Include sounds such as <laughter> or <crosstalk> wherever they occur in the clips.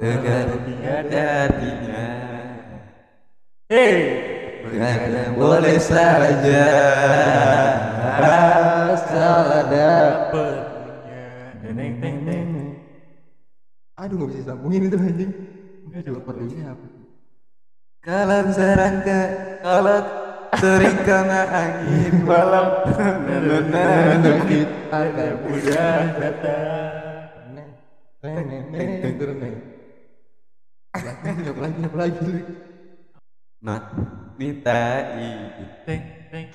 Tegar tiada artinya Hei, Begadang boleh saja Asal ada punya Neng neng neng. Aduh nggak bisa sambungin itu anjing. Coba perlunya apa? Kalau serangga Kalau sering kena angin malam kita ada Udah datang. neng neng neng neng neng. Lagi apa lagi? Nah Nitai Teng teng.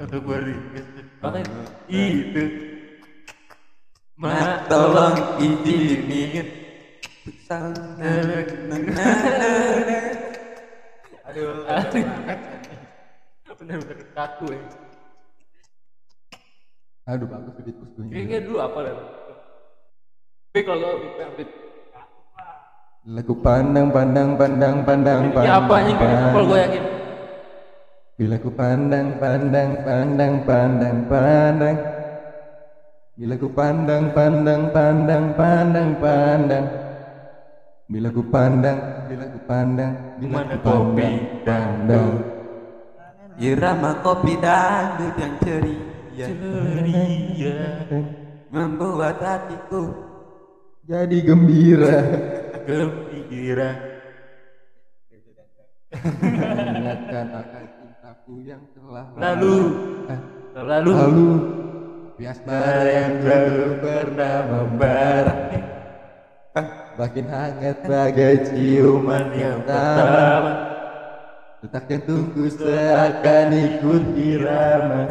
Atau gue ringes. Pakai itu. Mak tolong izinin Aduh, bener-bener kaku ya. Aduh bagus beat. Kayaknya dulu apa lah? Tapi kalau Big Lagu pandang pandang pandang pandang pandang. Ya apa yang kalau gue yakin. Bila ku pandang pandang pandang pandang pandang. Bila ku pandang pandang pandang pandang pandang. Bila ku pandang, bila ku pandang, bila Mana ku pandang. Irama kopi dangdut yang ceria Ceria. Membuat hatiku Jadi gembira. Gembira. Mengingatkan akan cintaku yang telah Lalu. Lalu. lalu bias Bara yang dulu pernah membara. Makin hangat bagai ciuman yang pertama. Detak jantungku seakan ikut irama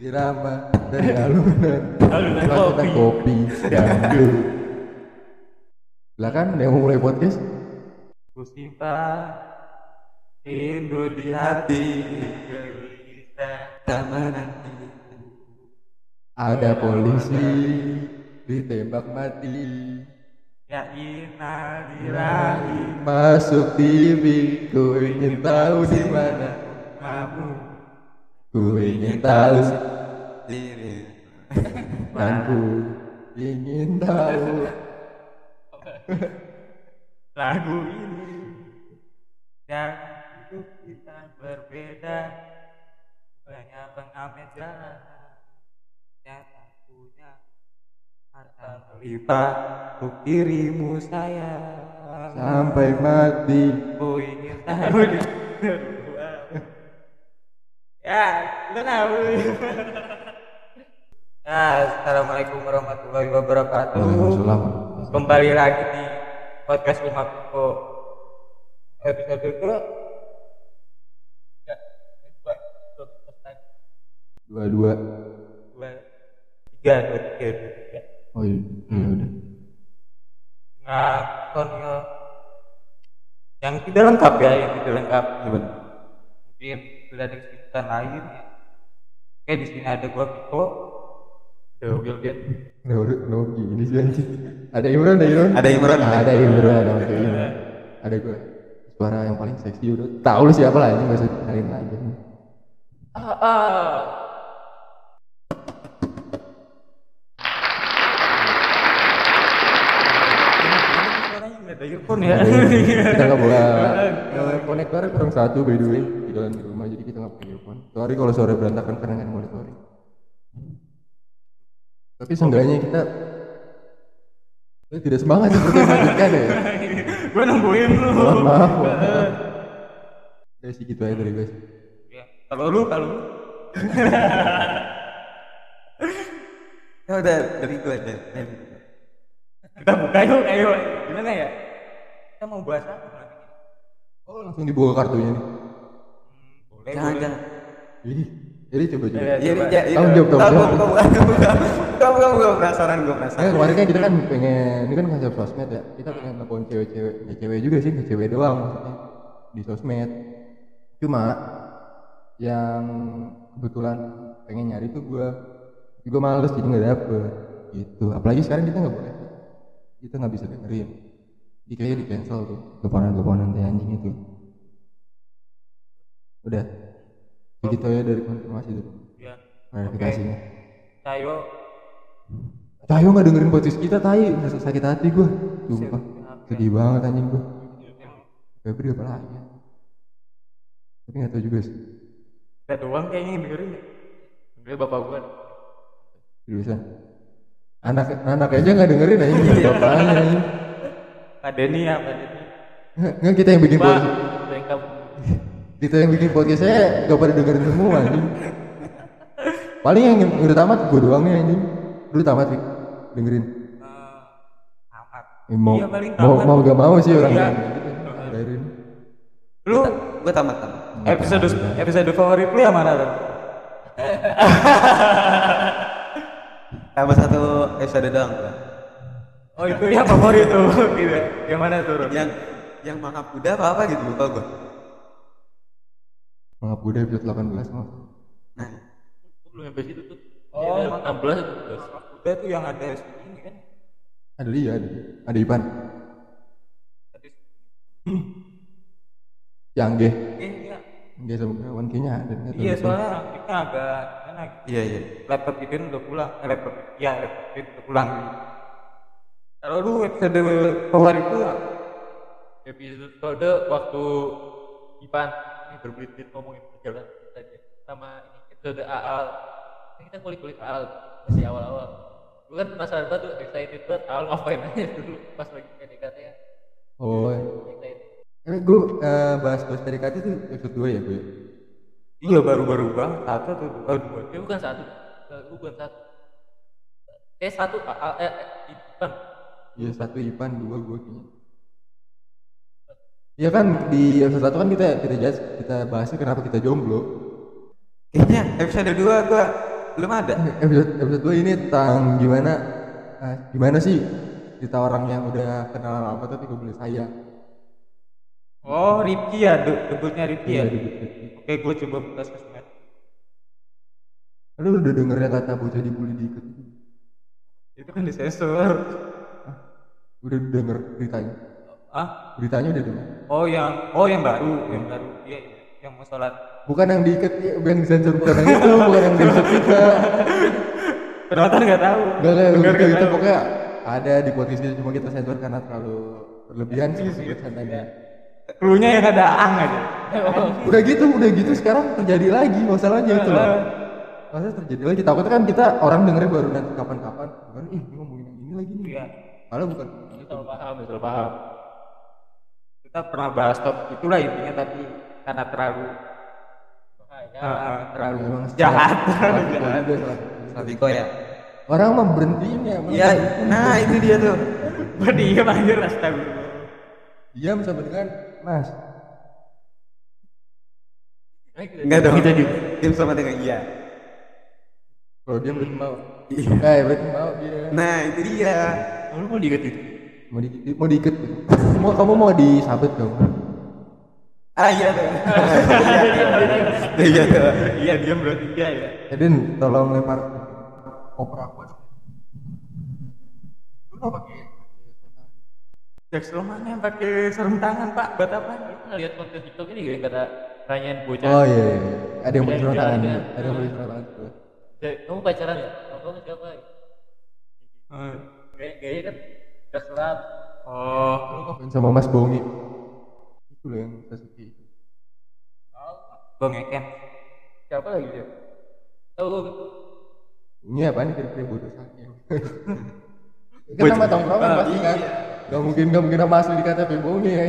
Irama dari alunan Alunan kopi dangdut Lah kan yang mau mulai podcast? Ku simpan Rindu di hati Sama nanti Ada polisi ditembak mati. Ya ina dirahi. Masuk TV ku ingin tahu di mana Kamu. <laughs> Ku ingin tahu diri dan ku ingin tahu <laughs> Lagu ini Dan hidup kita berbeda. Banyak pengamen jalan Yang tak punya Harta melimpah Untuk dirimu sayang. Sampai mati. Ku ingin tahu di. <laughs> Ya, lu Ya, Assalamualaikum warahmatullahi wabarakatuh. Waalaikumsalam. Kembali lagi di podcast Lima Piko Episode ke Ya, dua, dua, dua tiga, dua, tiga, dua, tiga oh iya. Iya udah. Nah, Konyo yang tidak lengkap ya, yang tidak lengkap. Mungkin sudah ada kesulitan lain. Oke, di sini ada gua Piko, ada Wildan, Kenapa kenapa gini sih anjing? Ada Imran, ada Imran. Ada Imran. Ah, ada Imran, oke. Imran. Ada gue. Suara yang paling seksi udah. Tahu lu siapa lah ini enggak usah kenalin lagi. Ah, ah. Ada earphone ya. kita nggak boleh eh, konektornya kurang satu by the way di dalam rumah jadi kita nggak pakai earphone. Sorry kalau suara berantakan karena nggak sorry. Tapi seenggaknya kita tidak semangat seperti <laughs> yang melanjutkan ya. Gue nungguin lu. Maaf. mohon maaf. Ya sih gitu aja dari guys. Ya, Kalau lu, kalau lu. <laughs> Ya udah dari gua aja. Kita buka yuk, ayo. Gimana ya? Kita mau bahas apa nanti? Oh langsung dibuka kartunya nih. Boleh, Jangan, boleh. jangan. Jadi, jadi coba coba. Ya, Iya, coba. iya, iya. Tanggung jawab, Tahu, gua- gua- Kamu kamu gua penasaran, Nah, penasaran. kemarin kan kita kan pengen, ini kan konsep sosmed ya. Kita pengen telepon cewek-cewek, ya cewek juga sih, nggak cewek doang maksudnya di sosmed. Cuma yang kebetulan pengen nyari tuh gua, juga males jadi nggak dapet. Gitu. Apalagi sekarang kita nggak boleh, kita nggak bisa dengerin. Jadi kayaknya di cancel tuh, teleponan-teleponan teh anjing itu. Udah. Begitu ya dari konfirmasi tuh, Ya. klarifikasinya. Ayo. Tayo nggak dengerin podcast kita, tai. Nggak sakit hati gua. sumpah. Sedih banget anjing gua. Febri apa lagi ya? Tapi nggak tahu juga sih. Kita doang kayaknya yang dengerin ya. Gue bapak gue. seriusan? Anak anak aja nggak dengerin anjing. Bapaknya anjing? Pak Denny ya Pak Denny. Nggak kita yang bikin podcast Kita yang bikin podcast saya gak pada dengerin semua anjing. Paling yang udah tamat gue doang nih anjing. Lu tamat sih dengerin. Eh, Eh, mau Iya, paling mau tamat. mau gak mau sih orang Iya. yang dengerin. Lu? Gue tamat tamat. Episode episode favorit lu yang mana tuh <laughs> tambah satu episode doang Bang. oh itu yang favorit tuh gitu. Yang mana tuh yang yang mangap kuda apa apa gitu lupa gue Mengap Buddha episode 18 mau nah. Belum sampai situ tuh. Oh, Ya, mantap. 16 itu. udah tuh yang ada ini kan? Ada dia ada, ada Ipan yang G iya. G sama kawan kayaknya ada iya soalnya kita agak gimana gitu. iya iya. Laptop itu udah pulang. Eh, laptop ya laptop itu udah pulang. Kalau lu episode favorit itu. Episode waktu Ipan berbelit-belit ngomongin perjalanan kita aja. Sama ini episode AAL. Kan kita kulik-kulik AAL masih awal-awal. Gue kan penasaran banget tuh, excited banget. AAL ngapain aja dulu pas lagi PDKT ya. oh Excited. eh, gue eh, bahas bahas PDKT itu episode 2 ya gue iya baru-baru banget satu tuh oh, dua Tapi bukan satu. Gue bukan satu. Eh satu AAL eh, eh Ipan. iya satu Ipan dua gue kayaknya Iya kan di episode satu kan kita kita jelas kita bahasnya kenapa kita jomblo. kayaknya episode 2 gue belum ada. Episode episode dua ini tentang gimana eh, gimana sih kita orang yang udah kenal lama tapi gak boleh sayang. oh Rifki ya de- debutnya Rifki ya? Iya, oke gue coba buka sosmed. Lu udah dengernya kata bocah dibully di itu kan disensor. Udah denger beritanya? Ah Beritanya udah denger? oh yang oh yang baru yang baru iya iya. yang mau sholat Bukan yang diikat, yang disensor bukan yang itu, bukan yang disensor kita. penonton nggak tahu Gak kayak Denger gitu, nggak itu tahu. pokoknya ada di podcast itu cuma kita sensor karena terlalu berlebihan sih sananya. Cluenya yang ada ang aja Udah gitu, udah gitu sekarang terjadi lagi masalahnya itu loh. Masalah terjadi lagi. Takutnya kan kita orang dengernya baru nanti kapan-kapan. Baru ih ini ngomongin yang ini lagi nih. Iya. Padahal bukan. Salah paham, salah paham. Kita pernah bahas top itulah intinya tapi karena terlalu eh, eh, terlalu Memang jahat juga, kita. Slaviko ya Orang mah berhentinya. emang. iya nah itu dia tuh <laughs> diem aja astagfirullah Diam sama dengan Mas. enggak dong kita tim sama dengan iya Kalau dia berarti mau. Iya. Eh berarti mau dia. nah itu dia Lu mau diikat itu? Mau di, mau diikat. <laughs> Mau kamu mau disabet kamu? ah iya tuh <laughs> iya tuh iya diem berarti iya ya Edin tolong lempar opera aku. Lu nggak pakai Jax lo mana yang pakai sarung tangan pak buat apa lihat konten TikTok ini gak kata nanyain bocah. Oh iya, iya. ada yang Iya, beli sarung iya, tangan, iya. ada yang beli sarung tangan. "Cek, Kamu pacaran ya? Kamu siapa? Eh, Kayak gaya kan udah serat. oh Main sama Mas Bongi. Itu loh yang Sasuke. gue ngeken Siapa lagi dia? Tahu lu? Ini apa nih kira-kira bodoh sakit. <laughs> Kan nama tongkrongan Ah, pasti kan. Gak mungkin gak mungkin nama asli dikata Bongi ya.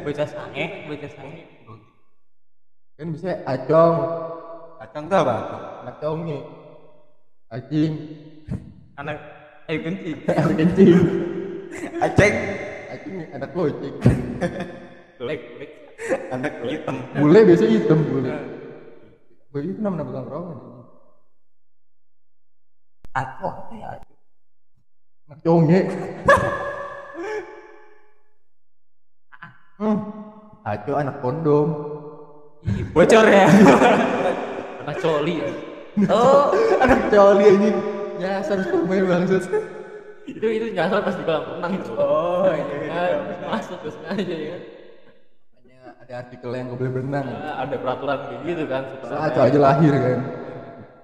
bocah sange bocah sange Kan bisa acong, kacang tuh apa anak congi, acing, anak ayo kencing anak kencing, aceng acing anak loceng. black black anak hitam Bule biasanya hitam bule. Bule itu nama nama tongkrongan. aku apa ya Anak conge. Hmm. Aco anak kondom. bocor ya Anak coli ya. Oh, anak coli ini nyasar pemain bangsat. Itu itu nyasar pas di kolam renang itu. oh iya Ya, masuk terus aja ya kan. Makanya ada artikel yang gak boleh berenang. Nah, ada peraturan kayak gitu kan. Soalnya Aco aja lahir kan.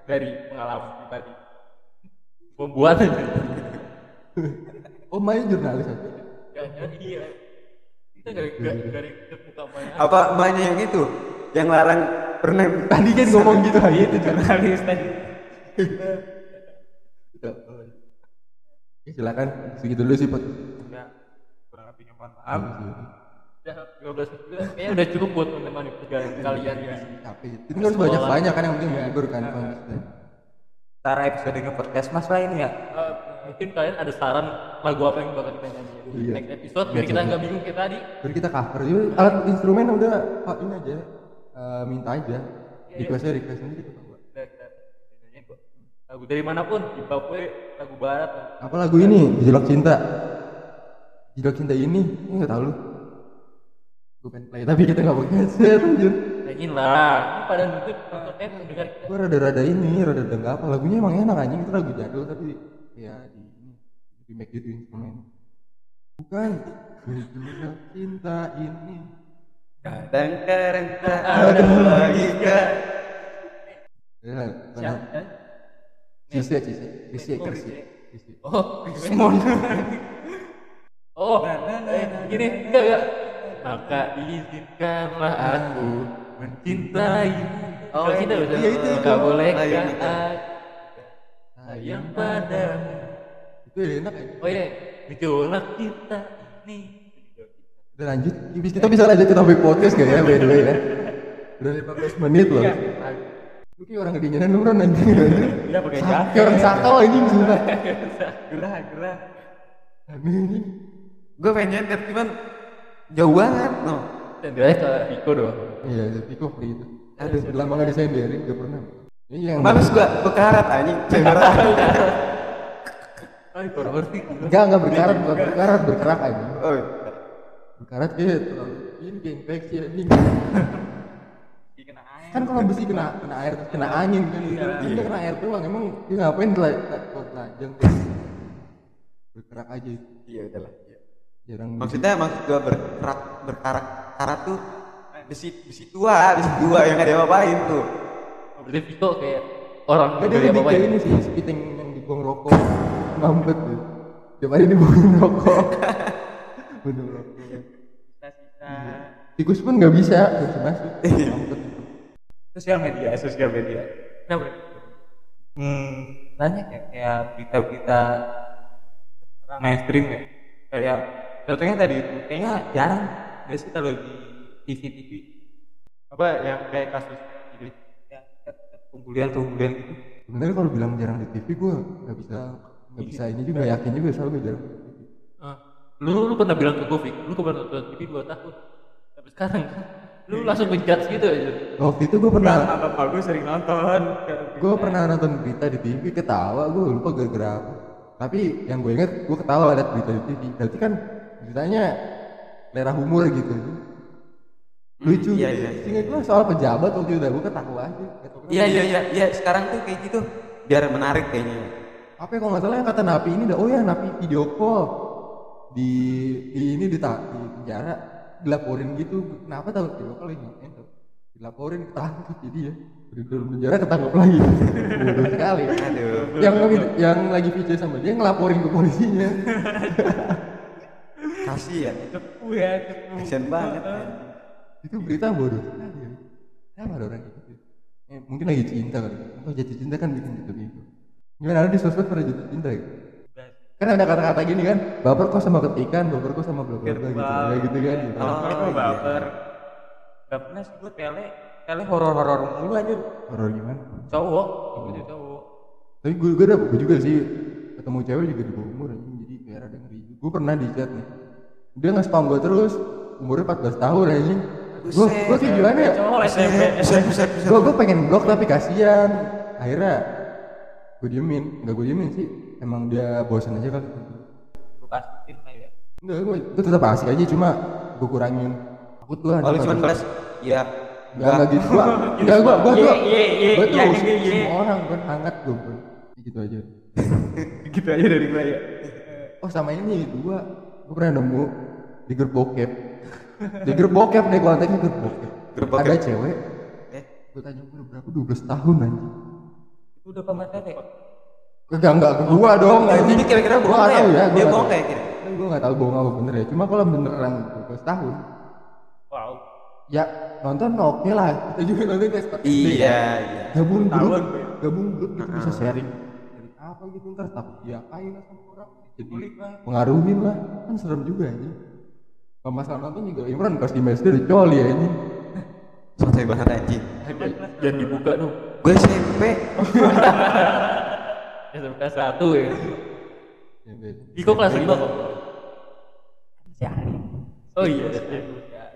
dari pengalaman pribadi. Pembuat aja. Oh, main jurnalis aja. jangan iya kita gak muka banyak Apa emaknya yang itu? Yang larang pernah tadi kan ngomong gitu aja itu jurnalis tadi <laughs> Ya, silakan. Segitu dulu sih Pot. udah. Kurang lebihnya mohon maaf. udah 15 menit udah- kayaknya udah cukup buat menemani perjalanan kalian. ya capek. Itu harus banyak banyak kan yang penting menghibur kan Ntar episode nge podcast mas lah ini ya? Eh, mungkin kalian ada saran lagu apa yang bakal kita nyanyi di Iya. next episode? Biar kita nggak bingung kayak tadi. Biar kita cover. Juga alat instrumen udah oh, ini aja. Eh, minta aja. Requestnya request nanti kita coba udah kita kita nyanyiin kok lagu dari mana pun di Papua lagu barat apa lagu ini? Gejolak Cinta. Gejolak Cinta ini? Ini nggak tahu. Lu gue pengen play tapi kita nggak pakai <laughs> headset anjir. Nyanyiin lah. Ini pada nontonnya mendengar kita gue rada-rada ini rada-rada nggak apa. Lagunya emang enak anjing. Itu lagu jadul tapi ya di ini di make gitu instrumen bukan. Gejolak Cinta ini. Kadang-kadang tak ada logika. ya, Siapa? Cise, cise, cise, Oh, cise. Oh, <laughs> oh, eh, gini, enggak enggak. Maka izinkanlah aku mencintai. Oh, kita iya, udah iya, itu, itu. Enggak boleh iya, itu. sayang padamu. Itu ya enak ya. Oh iya, gejolak kita ini. Udah lanjut, kita bisa lanjut ke topik podcast gak ya by the way ya? Udah 15 menit loh. Lu kayak orang kedinginan lu Ron anjing. Iya pakai Kayak orang sakau anjing sumpah. <laughs> gerah gerah Aneh ini. Gue pengen nyantet cuman jauh banget no. Dan dia ke Viko doang. Iya, Viko free itu. Aduh, udah lama gak disenderin, gak pernah. Ini yang Males gua bekarat anjing. Oh, korban sih. <laughs> enggak enggak berkarat, bukan berkarat, berkerak anjing. Oh, iya. Berkarat terlalu ini kayak infeksi anjing. <laughs> kan kalau besi kena kena air terus kena angin kan. Dia kena air doang emang dia ngapain telah telanjang bergerak aja. Iya udahlah. Iya. jarang Maksudnya maksud gua berkerak berkarat karat tuh besi besi tua, besi tua yang gak ada apa-apain tuh. Oh, Berarti Viko kayak orang dari lebih apa kayak ini sih sepiting yang dibuang rokok. Mampet tuh. Tiap hari dibuang rokok. Buang rokok sisa-sisa tikus pun nggak bisa masuk. Mampet itu sosial media. Sosial media. Kenapa? hmm. Banyak ya kayak berita-berita sekarang mainstream ya. Kayak contohnya tadi itu kayaknya jarang gak sih kalau di TV TV apa yang kayak kasus ini? Ya pembulian-pembulian gitu. Sebenarnya kalau bilang jarang di TV gue nggak bisa nggak bisa ini juga yakin juga selalu jarang di TV. Ah, lu lu pernah bilang ke gue, Fik, lu kemarin nonton TV 2 tahun. Tapi sekarang lu langsung ngejudge gitu aja. waktu itu gue pernah Nah, bapak gue sering nonton gue pernah nonton berita di TV ketawa gue lupa gara-gara apa tapi yang gue inget gue ketawa liat berita di TV berarti kan beritanya selera humor gitu lucu iya, gitu. iya, iya. Seingat gue soal pejabat waktu itu gue ketawa aja. Iya iya iya iya sekarang tuh kayak gitu biar menarik kayaknya. apa ya kalau nggak salah yang kata Napi ini dah oh ya Napi video call di, di ini di, di penjara dilaporin gitu. Kenapa tahu video call ini? Ngapain tuh dilaporin ketangkep jadi ya di dalam penjara ketangkep lagi. Bodoh sekali. Aduh. yang lagi yang lagi video sama dia ngelaporin ke polisinya. Kasih ya. cepu ya cepu Kasian banget. kan. itu berita bodoh. Sekali ya. kenapa ada orang gitu? Eh, mungkin lagi cinta kali. Atau jatuh cinta kan bikin gitu gitu. Gimana ada di sosmed pada jatuh cinta ya kan ada kata-kata gini kan baper kok sama ketikan baper kok sama bla bla bla gitu kayak gitu kan. Gitu. Oh, Kalau iya. baper. Gak pernah sih gue tele tele horor horor mulu aja horor gimana? Cowok, itu cowok. tapi gue gue dapet gue juga sih ketemu cewek juga di bawah umur anjing. Jadi kayak rada ngeri gue pernah di chat nih. Dia nge spam gue terus umurnya 14 tahun anjing. Gue gue kayak gimana ya? Cowok SMP. Buset. gue gue pengen blok tapi kasihan. Akhirnya gue diemin nggak gue diemin sih emang dia bosan aja kali gue pastiin lah ya enggak gue gue tetap asik aja cuma gue kurangin takut gue Oh lu cuman balas iya. Enggak, enggak gitu. Gua, enggak, gua, gua, gua, Ye, ye, ye, gua tuh semua orang kan hangat gua. Gitu aja. <laughs> gitu aja dari gue ya Oh sama ini dua, gua pernah nemu di grup bokep. Di grup bokep nih konteksnya grup bokep. Grup bokep. Ada cewek, Eh, gua tanya umur berapa? 12 tahun anjing. Udah pamer tete Enggak, enggak ke gua dong, Jadi anjing. kira-kira Gua bohong nggak ya? tahu ya, gua Dia bohong kayak kira. Tapi gue nggak tahu bohong apa bener ya. Cuma kalau beneran 12 tahun, wow ya nonton oke lah. Kita juga nonton tes. Iya, iya. Gabung grup, gue. gabung grup gitu bisa sharing. Sharing apa gitu ntar takut diapain sama orang. Jadi pengaruhin lah. Kan serem juga ini. Kalau masalah nonton juga Imran pas di mes dia coli ya ini. Santai banget anjing. jangan dibuka dong Gue SMP. SMK <laughs> satu ya Ya. Iko kelas lima kok Si Ali. oh iya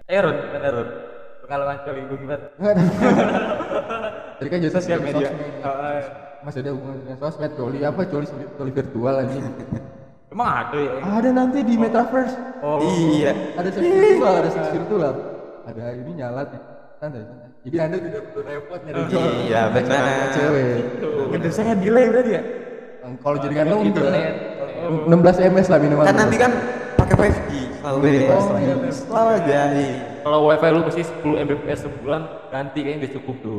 Eh Ron, gimana Ron? Pengalaman coli gue gimana? Tadi kan jasa Sosial media. Oh, eh. Masih ada hubungan dengan sosmed, coli apa? Coli coli virtual anjing. <laughs> Emang ada ya? Ada nanti di metaverse. Oh, Iya. Ada seks virtual, ada seks virtual. Ada ini nyala nih. Santai, santai. Jadi Anda tidak perlu repot nyari coli. Iya, benar. Cewek. Gedesanya delay berarti ya? Kalau jadi kan lo internet 16 ms lah minimal. Kan nanti kan pakai 5G. Selalu bebas. Oh, iya, Selalu aja. iya. kalau wifi lu mesti 10 mbps sebulan ganti kayaknya udah cukup tuh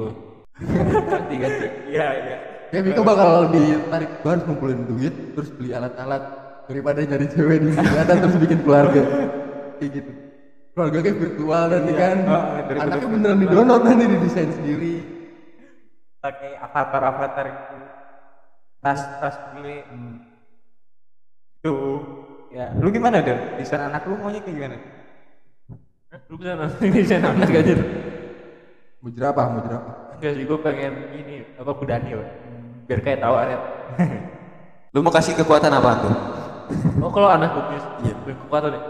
ganti ganti Iya, iya. Ya Viko bakal ditarik gue harus ngumpulin duit terus beli alat-alat daripada nyari cewek di kelihatan terus bikin keluarga kayak gitu keluarga kayak virtual nanti kan Oh, daripada anaknya beneran di download nanti didesain sendiri Pakai avatar-avatar itu. Tas, tas beli. Tuh. Ya, lu gimana dong? Desain anak lu maunya kayak gimana? lu bisa <laughs> ini saya anak aja tuh mau jerapah mau jerapah enggak sih gue pengen ini apa kudani loh biar kayak tahu anet Lu mau kasih kekuatan apa tuh? oh kalau anak gue punya iya kekuatan ya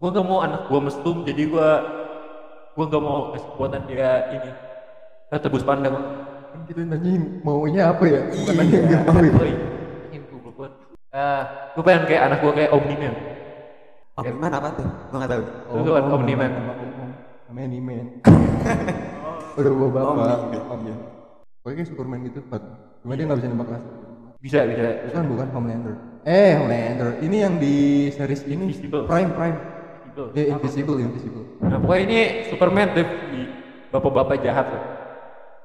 gue gak mau anak gue mestum jadi gue gue gak mau kasih kekuatan dia ini Kayak tebus pandang kan kita nanyain maunya apa ya bukan nanya yang dia mau ya ingin gue buat ah gue pengen kayak anak gue kayak Omni-Man Oh, gimana apa tuh? Gua nggak tahu. Itu kan Omni-Man. nama om om namanya Nimen udah bawa iya. pokoknya kayak Superman gitu Pat. cuma dia nggak bisa nembak laser bisa bisa kan bukan Homelander eh Homelander ini yang di series ini. Prime Prime gitu ya Invisible Invisible nah pokoknya ini Superman tuh di bapak-bapak jahat loh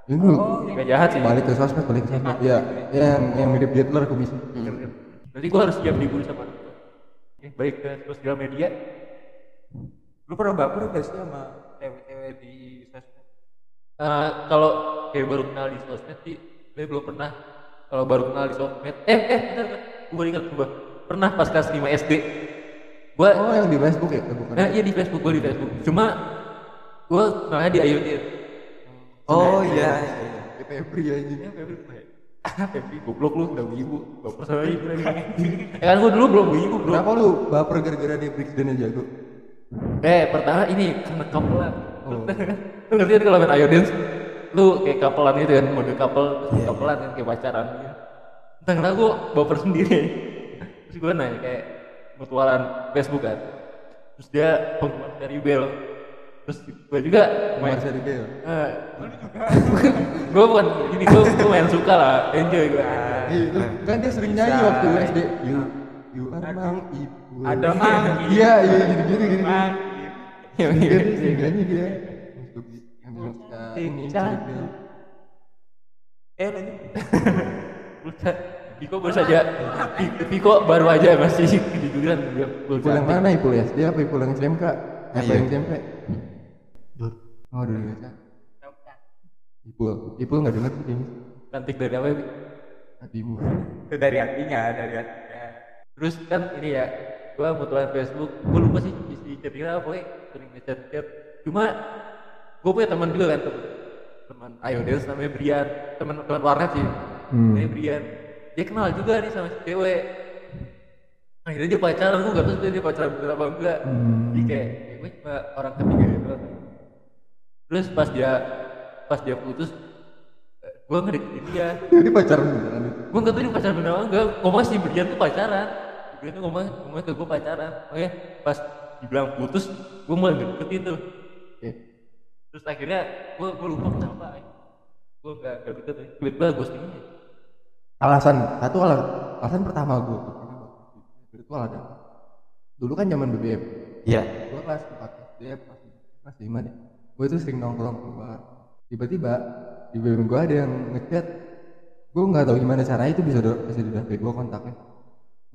ini lu Gak jahat sih balik ke sosmed balik ke sosmed ya yang yang mirip Hitler kumis Berarti gue harus siap dibully sama. Oke, baik ke sosial media. Lu pernah baper gak sih sama cewek-cewek di sosmed? Eh, kalau kayak baru kenal di sosmed sih, gue belum pernah. Kalau baru kenal di sosmed, eh eh bentar, bentar. gue baru ingat gue pernah pas kelas 5 SD. Gue, oh yang di Facebook ya Eh, bukan nah iya di Facebook, gue di Facebook. Cuma gue kenalnya di Ayu. Oh iya. di Febri aja Ya, Febri, gue, ah Febri, goblok lu, udah wibu, baper sama ibu lagi. <laughs> ya kan gue dulu belum wibu bro. kenapa lu baper gara-gara dia breaks dan jago Eh, pertama ini karena kapelan. Oh. <laughs> lu ngerti kan kalau main Ayo Dance? Lu kayak kapelan itu kan, mode couple, terus kapelan kan kayak pacaran gitu. Entah kenapa gue baper sendiri. <laughs> terus gue nanya kayak mutualan Facebook kan. Terus dia penggemar dari Bell. Terus gue juga main Marcel Bell Eh, gue bukan ini gue gue main suka lah enjoy gue Iya, lu- kan dia sering nyanyi waktu SD you you are mang ibu Ada mang iya iya gini gini gini Mang. Iya, Dia iya. dia sering nyanyi dia yang bilang suka ini. Eh, lanjut. <laughs> Viko baru saja Viko baru aja masih belum Ipul yang mana Ipul ya? Dia apa Ipul yang SMK? Apa Iya. yang SMP? Oh, dulu ya. Ipul, Ipul nggak dengar sih kayaknya. cantik dari apa ya? Hatimu. Itu dari hatinya, dari hatinya. terus kan ini ya gua mutualan Facebook gua lupa sih isi chatnya apa ya sering ngechat chat cuma gua punya teman juga kan teman teman ayo Dance namanya Brian teman teman warnet sih Hmm. namanya Brian dia kenal juga nih sama si cewek. Akhirnya dia pacaran gua gak tahu dia pacaran bener apa enggak. Hmm. jadi kayak ya gue cuma orang ketiga gitu. Terus pas dia pas dia putus eh, gua ngedeketin dia. Jadi pacaran beneran itu. gue nggak tahu dia pacaran bener apa enggak. Ngomong si Brian tuh pacaran. Brian tuh ngomong ngomong ke gue pacaran. Oke pas dibilang putus gue mulai deketin tuh. Terus akhirnya gue gue lupa kenapa gue gak, gak deket ya tiba-tiba ghosting aja Alasan satu alasan, alasan pertama gue virtual ada. Dulu kan zaman BBM. Iya. Gue kelas 4 SD kelas kelas 5 deh. Gue tuh sering nongkrong keluar. Tiba-tiba di BBM gue ada yang ngechat. Gue nggak tahu gimana caranya itu bisa bisa di gue kontaknya.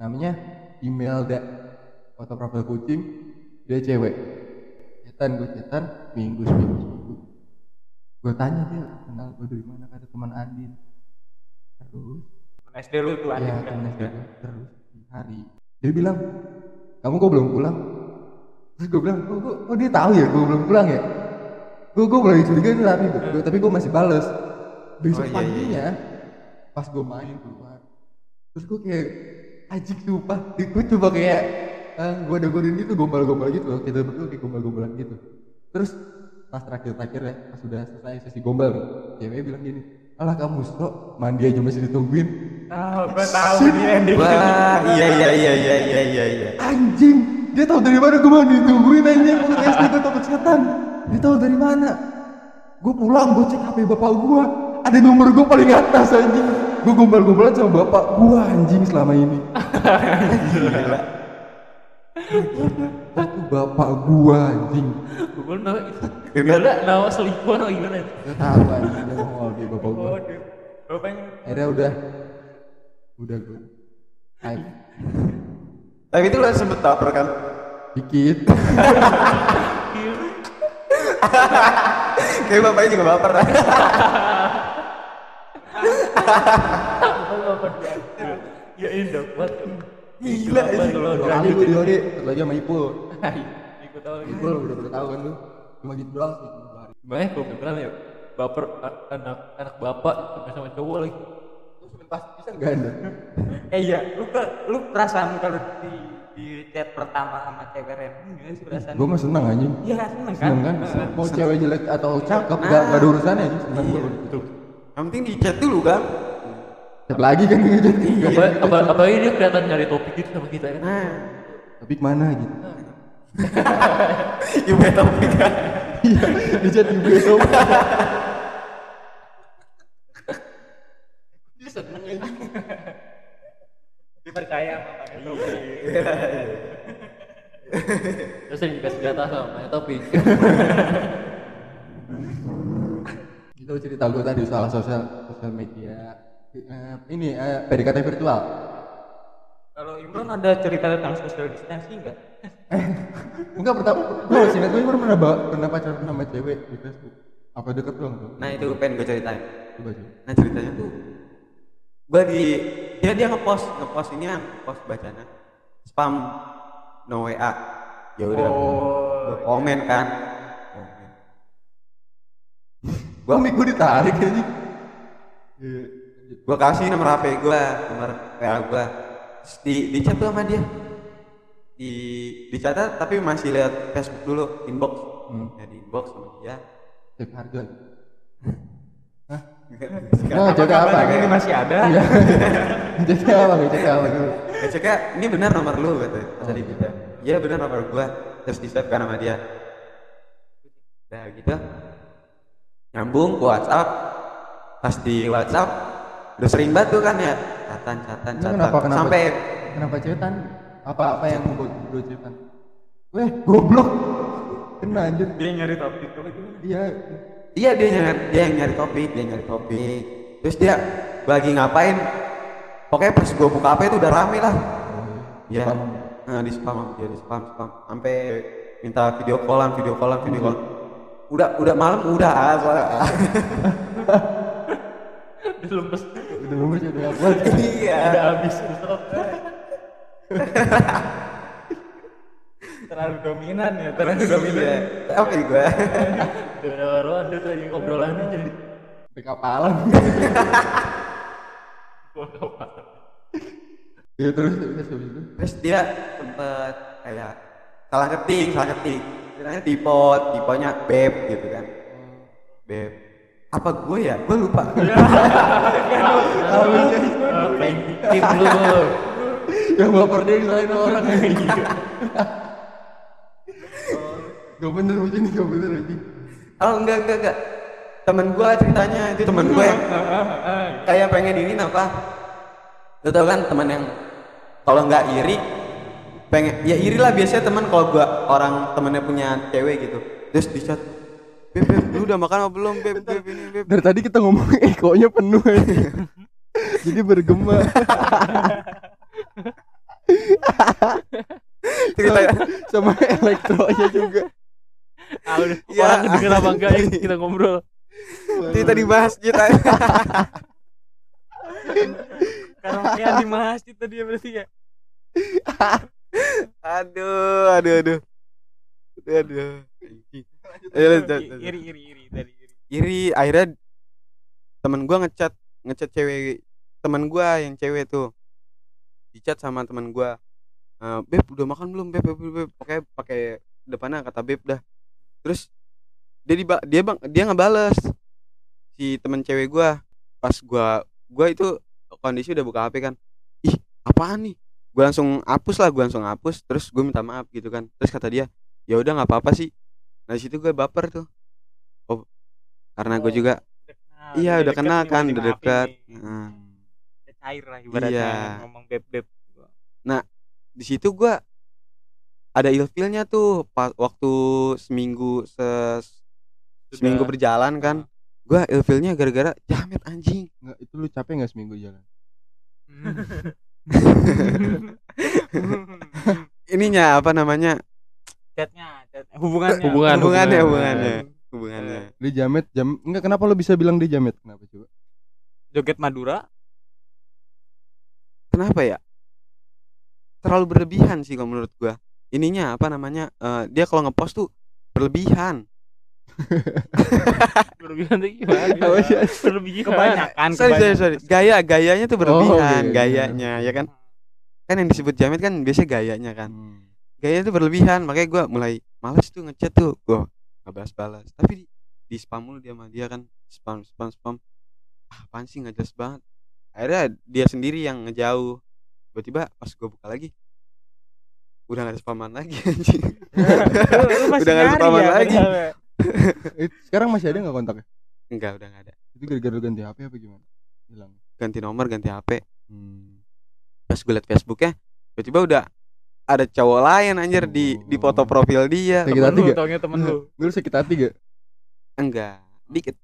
Namanya email dah foto profil kucing dia cewek cetan gue cetan minggu seminggu seminggu gue tanya dia kenal gue dari mana kata teman Andin terus? SD lu tuh ya kan SD gue. terus? Hari. Dia bilang kamu kok belum pulang? Terus gue bilang kok, kok, kok dia tahu ya gue belum pulang ya? Gue gue mulai curiga nih tapi gue tapi gue masih bales. Besok Oh, iya, iya, paginya pas gue main keluar terus gue kayak ajik sumpah. Gue coba kayak eh, gue ada godain gitu gombal-gombal gitu loh kita berdua kayak gombal-gombalan gitu. Terus pas terakhir-terakhir ya pas sudah selesai sesi gombal nih cewek bilang gini alah kamu sok mandi aja masih ditungguin. Tahu gua tahu dia ending Wah, iya iya iya iya iya iya iya. anjing dia tahu dari mana gue mandi ditungguin anjing waktu SD gue takut setan. Dia tahu dari mana? Gue pulang gue cek hp bapak gue ada nomor gue paling atas anjing. Gue gombal-gombalan sama bapak gue anjing selama ini. Gila. itu bapak gue anjing. Gue Gila, nama selingkuhan atau gimana? Gak tahu anjing dia ngomong dia bapak gue oh dia bapaknya akhirnya udah udah gue hype Tapi itu lo sempet baper kan? dikit <laughs> Kayak bapaknya juga baper. Ya indah buat. Gila, anjing. Kalau gue di Hori lagi sama Ipul gitu. Ipul udah udah tahu kan lu cuma gitu doang sih Makanya kalau beneran ya? Baper anak anak bapak sama sama cowok lagi. terus pas bisa gak ada? <laughs> Eh iya lu ke lu perasaan kalau di di chat pertama sama cewek random gimana sih perasaan gue mah seneng anjing. Iya seneng kan? Seneng kan? Mau cewek jelek atau cakep gak, gak ada urusannya anjing. Seneng gue Yang penting di chat dulu kan. chat lagi kan ngechat Apa apa apa ini dia kelihatan nyari topik gitu sama kita kan. Nah, tapi ke mana gitu juga topik kan. iya di chat ibu itu dipercaya sama Pak Neto Terus sering dikasih data sama main topik. itu cerita gue tadi soal sosial sosial media. Eh, ini eh, PDKT virtual. Kalau Imron ada cerita tentang social distancing nggak <laughs> enggak pertama gue sih gue pernah pernah pacaran sama cewek di Facebook. Apa deket doang tuh? Nah itu pengen gue ceritain. coba coba Nah ceritanya tuh gue di dia dia ngepost ngepost ini kan ngepost bacanya. Spam no WA ya udah gue komen kan. Komen. gue mik gue ditarik aja gue kasih nomor HP gue nomor WA gue di di chat tuh sama dia di dicatat tapi masih lihat Facebook dulu inbox Hmm. ya di inbox sama dia cek harga Hah? <laughs> Nah, cek apa? ini masih ada <laughs> Iya. Cek apa? Cek apa dulu? ngeceknya ini benar nomor lu kata kata dia gitu iya benar nomor gua terus di save kan sama dia nah gitu nyambung ke WhatsApp pas di WhatsApp udah sering banget tuh kan ya catatan catatan kenapa kenapa? sampai kenapa cetan? Apa apa yang membuat bro cetan? Weh, goblok. Kena anjir. dia nyari topik gimana Iya. iya dia nyari dia yang nyari topik dia nyari topik terus dia lagi ngapain pokoknya pas gua buka HP itu udah rame lah Iya. Nah, di spam dia di spam spam sampai minta video callan video callan video call udah udah malam udah ah, soalnya Belum pes. Udah lumus udah nggak kuat. iya Udah habis. <laughs> Terlalu dominan ya terlalu dominan. Iya apa ya gua Udah baruan tuh lagi ngobrolannya jadi. Sampai kapalan. Gua kapan. Iya terus terus itu. terus. Dia sempet kayak salah ketik salah ketik. Kiranya tipot tipenya beb gitu kan. Beb. Apa gue ya? Gue lupa. Yang bikin lu? Yang baper dia disalahin orang. <laughs> Gak bener begini, gak bener begini. oh enggak enggak enggak temen gue ceritanya itu temen gue yang kayak pengen ini apa lu tau kan teman yang kalau nggak iri pengen ya iri lah biasanya teman kalau gua orang temennya punya cewek gitu terus di chat beb beb lu udah makan apa belum beb beb ini beb Dari tadi kita ngomong ekonya penuh aja. <laughs> Jadi bergema. <laughs> cerita sama elektronya juga ah udah Ya. orang denger apa enggak ya kita ngobrol cerita di masjid Karaokean di masjid tadi ya berarti ya. aduh aduh aduh aduh aduh. Iri iri iri tadi iri. iri akhirnya temen gua ngechat ngechat cewek temen gua yang cewek tuh dicat sama temen gua "Eh, beb udah makan belum? Beb beb beb, beb. Pakai pakai depannya kata beb dah. Terus dia di dia bang dia ngebales si temen cewek gua. Pas gua gua itu kondisi udah buka HP kan. Ih apaan nih? Gua langsung hapus lah gua langsung hapus. Terus gua minta maaf gitu kan. Terus kata dia ya udah nggak apa-apa sih. Nah di situ gue baper tuh. Oh karena gue Oh. juga Udah kenal, iya udah kenal nih, kan udah dekat. Nah, cair lah ibaratnya Iya. ngomong beb beb. di situ gue ada ilfilnya tuh pas waktu seminggu se seminggu berjalan kan gue ilfilnya gara-gara jamet anjing nggak itu lu capek nggak seminggu jalan <laughs> ininya apa namanya Chatnya, chat hubungannya. Hubungan, hubungannya hubungan. hubungannya hubungannya dia jamet jam enggak kenapa lu bisa bilang dia jamet kenapa coba Joget Madura. Kenapa ya? Terlalu berlebihan sih kalau menurut gua. Ininya apa namanya eh, dia kalau ngepost tuh berlebihan. <laughs> Berlebihan tuh gimana? Apa <laughs> sih? berlebihan. Kebanyakan, sorry sorry kebanyakan. sorry. Gaya gayanya tuh berlebihan Oh, gayanya ya kan? Kan yang disebut jamet kan biasanya gayanya kan. Hmm. gayanya tuh berlebihan makanya gua mulai males tuh ngechat tuh. Gua nggak balas balas tapi di, di spam mulu dia sama dia kan. Spam spam spam. Ah, apaan sih? Nggak jelas banget akhirnya dia sendiri yang ngejauh. Tiba-tiba pas gua buka lagi udah gak ada spaman lagi <laughs> anjing. Udah nggak ada spaman ya, lagi. <laughs> sekarang masih ada nggak kontaknya? Enggak udah nggak ada. Itu gara-gara ganti HP apa gimana? Hilang. Ganti nomor ganti hp hmm. pas gue liat Facebooknya tiba-tiba udah ada cowok lain anjir di di foto profil dia. Sakit Temen hati lu, gak? taunya temen lu. <laughs> lu sakit hati gak enggak dikit.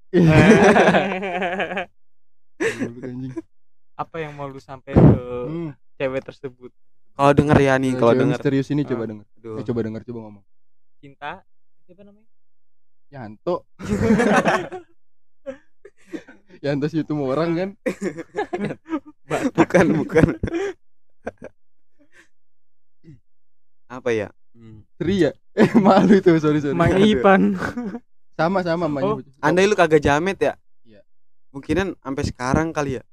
Apa yang mau lu sampai ke Hmm. cewek tersebut? kalau denger ya nih kalau denger misterius ini coba Ah. denger Aduh. eh, coba denger coba ngomong Cinta siapa namanya? Yanto <laughs> Yanto sih itu mau orang kan <laughs> bukan bukan apa ya Hmm. Sri ya eh <laughs> malu itu sorry sorry Mang. Ipan. sama sama Oh, mamanya andai lu kagak jamet ya Iya. mungkinan sampai sekarang kali ya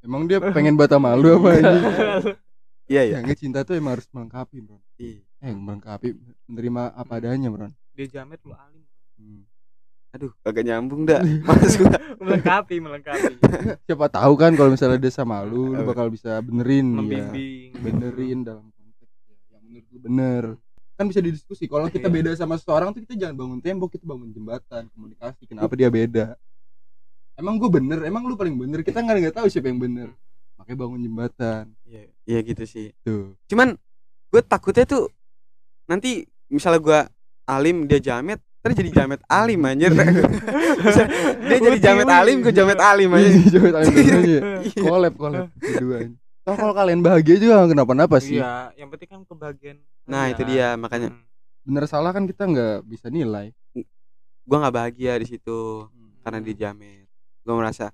emang dia pengen bata malu apa ini <laughs> iya ya ya nggak cinta tuh emang harus melengkapi bro Iya. eh melengkapi menerima apa adanya bro Dia jamet lu alim. Hmm. aduh kagak nyambung dah <laughs> mas gua melengkapi, melengkapi. <laughs> siapa tahu kan kalau misalnya dia sama lu lu bakal bisa benerin dia Membimbing. benerin dalam konteks ya, yang menurut lu bener kan bisa didiskusi kalau kita Iya. beda sama seseorang tuh kita jangan bangun tembok kita bangun jembatan komunikasi kenapa dia beda emang gue bener emang lu paling bener? Kita nggak nggak tahu siapa yang bener. Makanya bangun jembatan. Iya iya gitu sih. Tuh. Cuman gue takutnya tuh nanti misalnya gua alim dia jamet terus jadi jamet alim anjir. <laughs> Dia jadi jamet alim gue jamet alim aja coba tanya dulu ya Iya. kolab <laughs> kolab keduanya. Toh kalau kalian bahagia juga kenapa-napa sih. Iya, yang penting kan kebagian. nah itu dia makanya. Hmm. bener salah kan kita nggak bisa nilai. Gua nggak bahagia di situ karena dia jamet gue merasa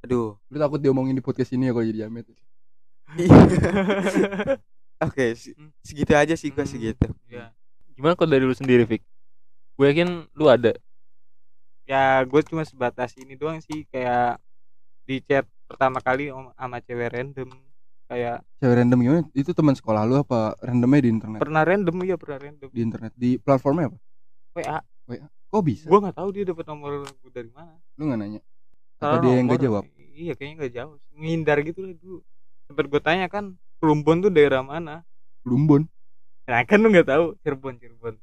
aduh. Lu takut diomongin di podcast ini ya kalau jadi jamet iya. <laughs> oke se- segitu aja sih gua Hmm. segitu. Iya. gimana kalau dari lu sendiri Fik? Gue yakin lu ada. Ya, gue cuma sebatas ini doang sih kayak di chat pertama kali om- sama cewek random kayak cewek random gimana? Itu teman sekolah lu apa randomnya di internet? Pernah random ya pernah random. Di internet di platformnya apa? WA kok bisa? Gue nggak tahu dia dapat nomor gue dari mana. Lu nggak nanya apa Salah dia yang nggak jawab iya kayaknya nggak jawab ngindar gitu lah dulu sempet gue tanya kan Plumbon tuh daerah mana? Plumbon. Nah kan lu nggak tahu Cirebon Cirebon.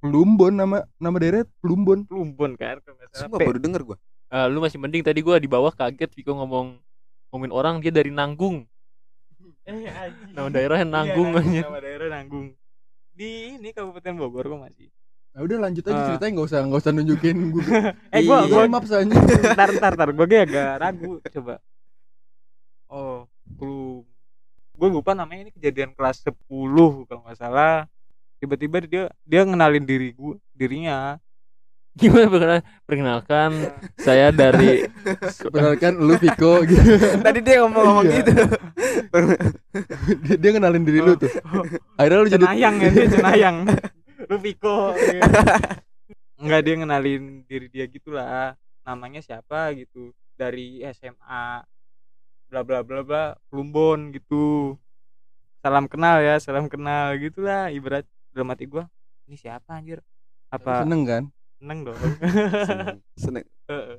Plumbon nama nama daerah Plumbon. Plumbon kan Sumpah P- baru denger gua. Eh, lu masih mending tadi gue di bawah kaget Viko ngomong ngomongin orang dia dari Nanggung. <laughs> Eh, nama daerahnya Nanggung Iya, aja nama daerah Nanggung. Di ini Kabupaten Bogor kok masih nah udah lanjut aja Ah. ceritanya nggak usah nggak usah nunjukin gue <laughs> eh gua Iya. gua maaf saja ntar ntar ntar gue agak ragu coba oh belum gue lupa namanya ini kejadian kelas 10 kalau nggak salah tiba-tiba dia dia ngenalin diri gue dirinya Gimana perkenalan? Perkenalkan saya dari <laughs> Perkenalkan lu Viko <laughs> gitu. Tadi dia ngomong-ngomong Iya. gitu. dia, dia kenalin diri lu tuh. Akhirnya lu jadi cenayang ya dia cenayang lu Viko gitu. nggak dia ngenalin diri dia gitulah namanya siapa gitu dari SMA bla bla bla bla Plumbon gitu salam kenal ya salam kenal gitulah ibarat dalam hati gua ini siapa anjir apa seneng kan? seneng dong <laughs> Seneng. Heeh.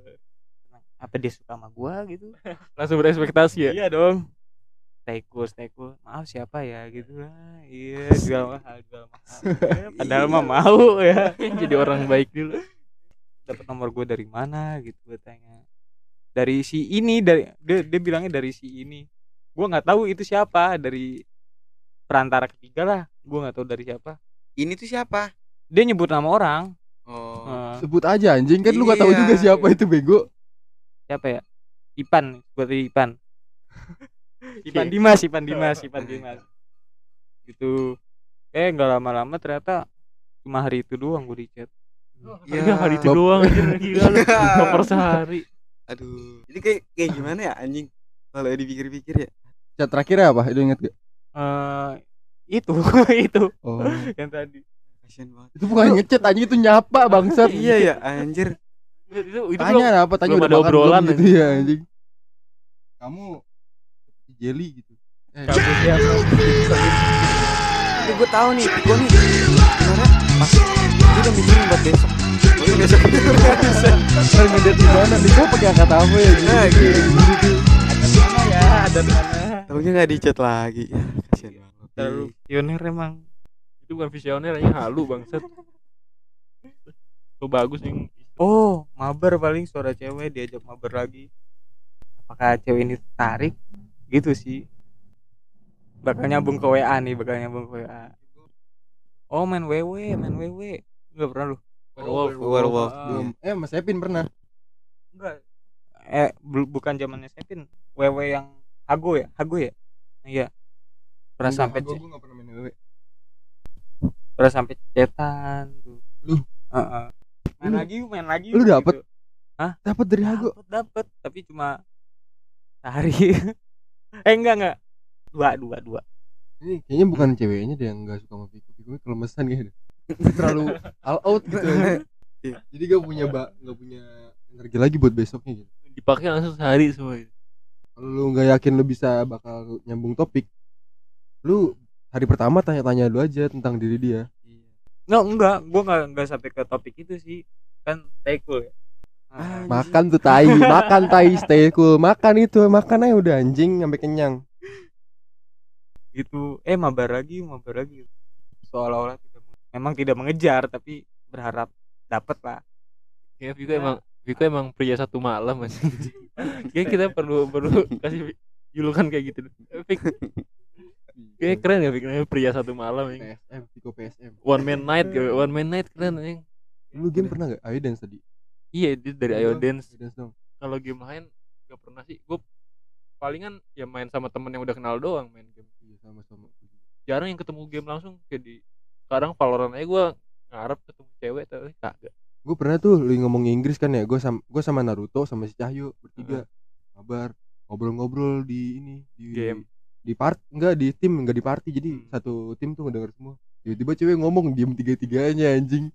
Seneng. apa dia suka sama gua gitu langsung berekspektasi ya. iya dong stay cool maaf siapa ya gitu lah. Iya jual <laughs> mahal jual mahal. Ya, padahal mah mau ya. <laughs> Jadi orang baik dulu. dapat nomor gue dari mana gitu gue tanya. Dari si ini dari dia, dia bilangnya dari si ini. Gue nggak tahu itu siapa dari perantara ketiga lah. Gue nggak tahu dari siapa. Ini tuh siapa? dia nyebut nama orang. Oh. Eh, Sebut aja anjing. Kan lu gak tahu Iya. juga siapa itu bego. siapa ya? Ipan buat Ipan <laughs> Ipan Dimas Ipan Dimas Ipan Dimas gitu eh nggak lama-lama ternyata cuma hari itu doang gue di chat Ya, hari itu doang <laughs> gila lu. Nomor sehari. Aduh. Ini kayak kayak gimana ya anjing? Kalau dipikir-pikir ya. Chat terakhirnya apa? Itu inget gak? eh itu <laughs> itu Oh. yang tadi Kasian banget. itu bukan ngechat anjing itu nyapa bangsat. Iya ya, anjir. Itu itu Tanya belum- apa? Tanya belum udah ada obrolan, gitu ya anjing. Kamu jelly gitu. Eh, Ini gue tahu nih, gue nih. Sebenarnya pas dia udah mikirin buat besok. Mungkin besok Ntar ngedate di mana nih? Kok pakai kata apa ya? Gitu, Nah, gitu, mana ya ada di mana Tahunya nggak di chat lagi. Ya, kasian banget. terlalu pionir emang itu bukan visioner aja halu bangsat. Tuh bagus nih. oh mabar paling suara cewek diajak mabar lagi apakah cewek ini tertarik gitu sih bakal nyambung ke WA nih bakal nyambung ke WA oh main WW main WW nggak pernah lu Werewolf. Werewolf. Ah. Belum. Eh, Mas Epin pernah. enggak eh bel- bukan zamannya Sepin WW yang Hago ya Hago ya iya pernah Enggak, sampai gua nggak pernah main wewe. pernah sampai cetan tuh Lu? Heeh. main Lu- lagi main lagi lu yuk, dapet? gitu. Dapat dari Hago. dapet dapet tapi cuma sehari <laughs> eh enggak enggak dua dua dua Ini kayaknya bukan ceweknya deh yang nggak suka sama Viko. Viko kelemesan kayaknya. Terlalu <laughs> all out gitu. anjing. Iya. Jadi gak punya ba gak punya energi lagi buat besoknya gitu. Dipakai langsung sehari semua. Kalau lu nggak yakin lu bisa bakal nyambung topik, lu hari pertama tanya-tanya dulu aja tentang diri dia. Nggak, enggak, gua enggak enggak sampai ke topik itu sih. Kan stay cool ya. Ah, Makan tuh tai, makan tai stay cool, makan itu, makan aja udah anjing sampai kenyang. gitu. Eh mabar lagi, mabar lagi. Seolah-olah tidak memang tidak mengejar tapi berharap dapat lah. Ya Viko emang Viko emang pria satu malam mas. <laughs> Kayak kita perlu perlu kasih julukan kayak gitu. Vik, kayak keren ya Vik namanya pria satu malam ya. PSM, Viko PSM. One man night. One man night keren anjing. Lu game pernah gak? Ayo dance tadi. Iya dia dari Ayo Dance. Dance. Kalau game lain gak pernah sih. Gue palingan ya main sama temen yang udah kenal doang main game. Iya sama-sama. Jarang yang ketemu game langsung kayak di sekarang Valorant aja gue ngarep ketemu cewek tapi kagak. Gue pernah tuh lu ngomong Inggris kan ya, gue sama gue sama Naruto sama si Cahyo bertiga. Kabar ngobrol-ngobrol di ini di Game. di part enggak di tim enggak di party jadi Hmm. satu tim tuh ngedenger semua tiba-tiba cewek ngomong diem tiga-tiganya anjing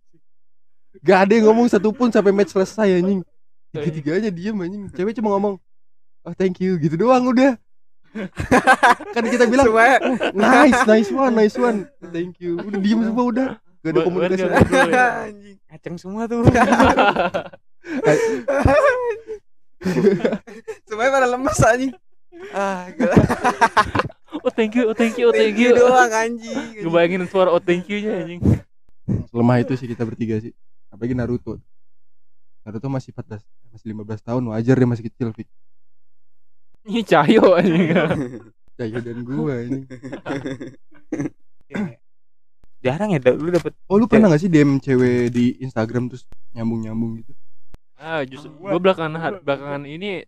gak ada yang ngomong satupun sampai match selesai anjing tiga-tiganya diem anjing cewek cuma ngomong oh thank you gitu doang udah <laughs> kan kita bilang Semuanya "Oh, nice nice one nice one thank you udah diem semua udah gak ada Buat- komunikasi buat nggak ngobrol ya. anjing. Ngaceng semua tuh. <laughs> Semuanya pada lemes anjing. Ah, <laughs> oh thank you, oh thank you, oh thank you. doang anjing. Gue bayangin suara oh thank you nya anjing. lemah itu sih kita bertiga sih apalagi Naruto. Naruto masih 14 masih 15 tahun wajar dia masih kecil Fik Ini Cahyo <laughs> anjing. Cahyo dan gua ini. <laughs> Jarang ya lu dapet oh lu pernah gak sih DM cewek di Instagram terus nyambung-nyambung gitu? Ah, justru gue belakangan belakangan ini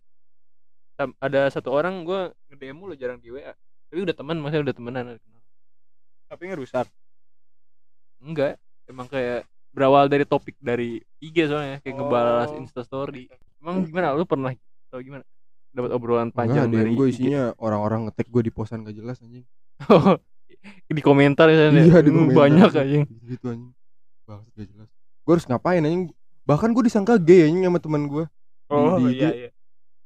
ada satu orang gue nge-DM lu jarang di WA. tapi udah teman maksudnya udah temenan tapi ngerusak. Enggak emang kayak berawal dari topik dari IG soalnya kayak ngebalas Oh. Insta story emang gimana lu pernah tau gimana dapat obrolan Enggak, panjang DM dari gue isinya orang-orang ngetek gue di posan gak jelas anjing. <laughs> di komentar ya Iya di Hmm, komentar. banyak aja Gitu anjing. Bangsat gak jelas. Gue harus ngapain anjing? Bahkan gue disangka gay anjing sama teman gue. oh di- iya di- iya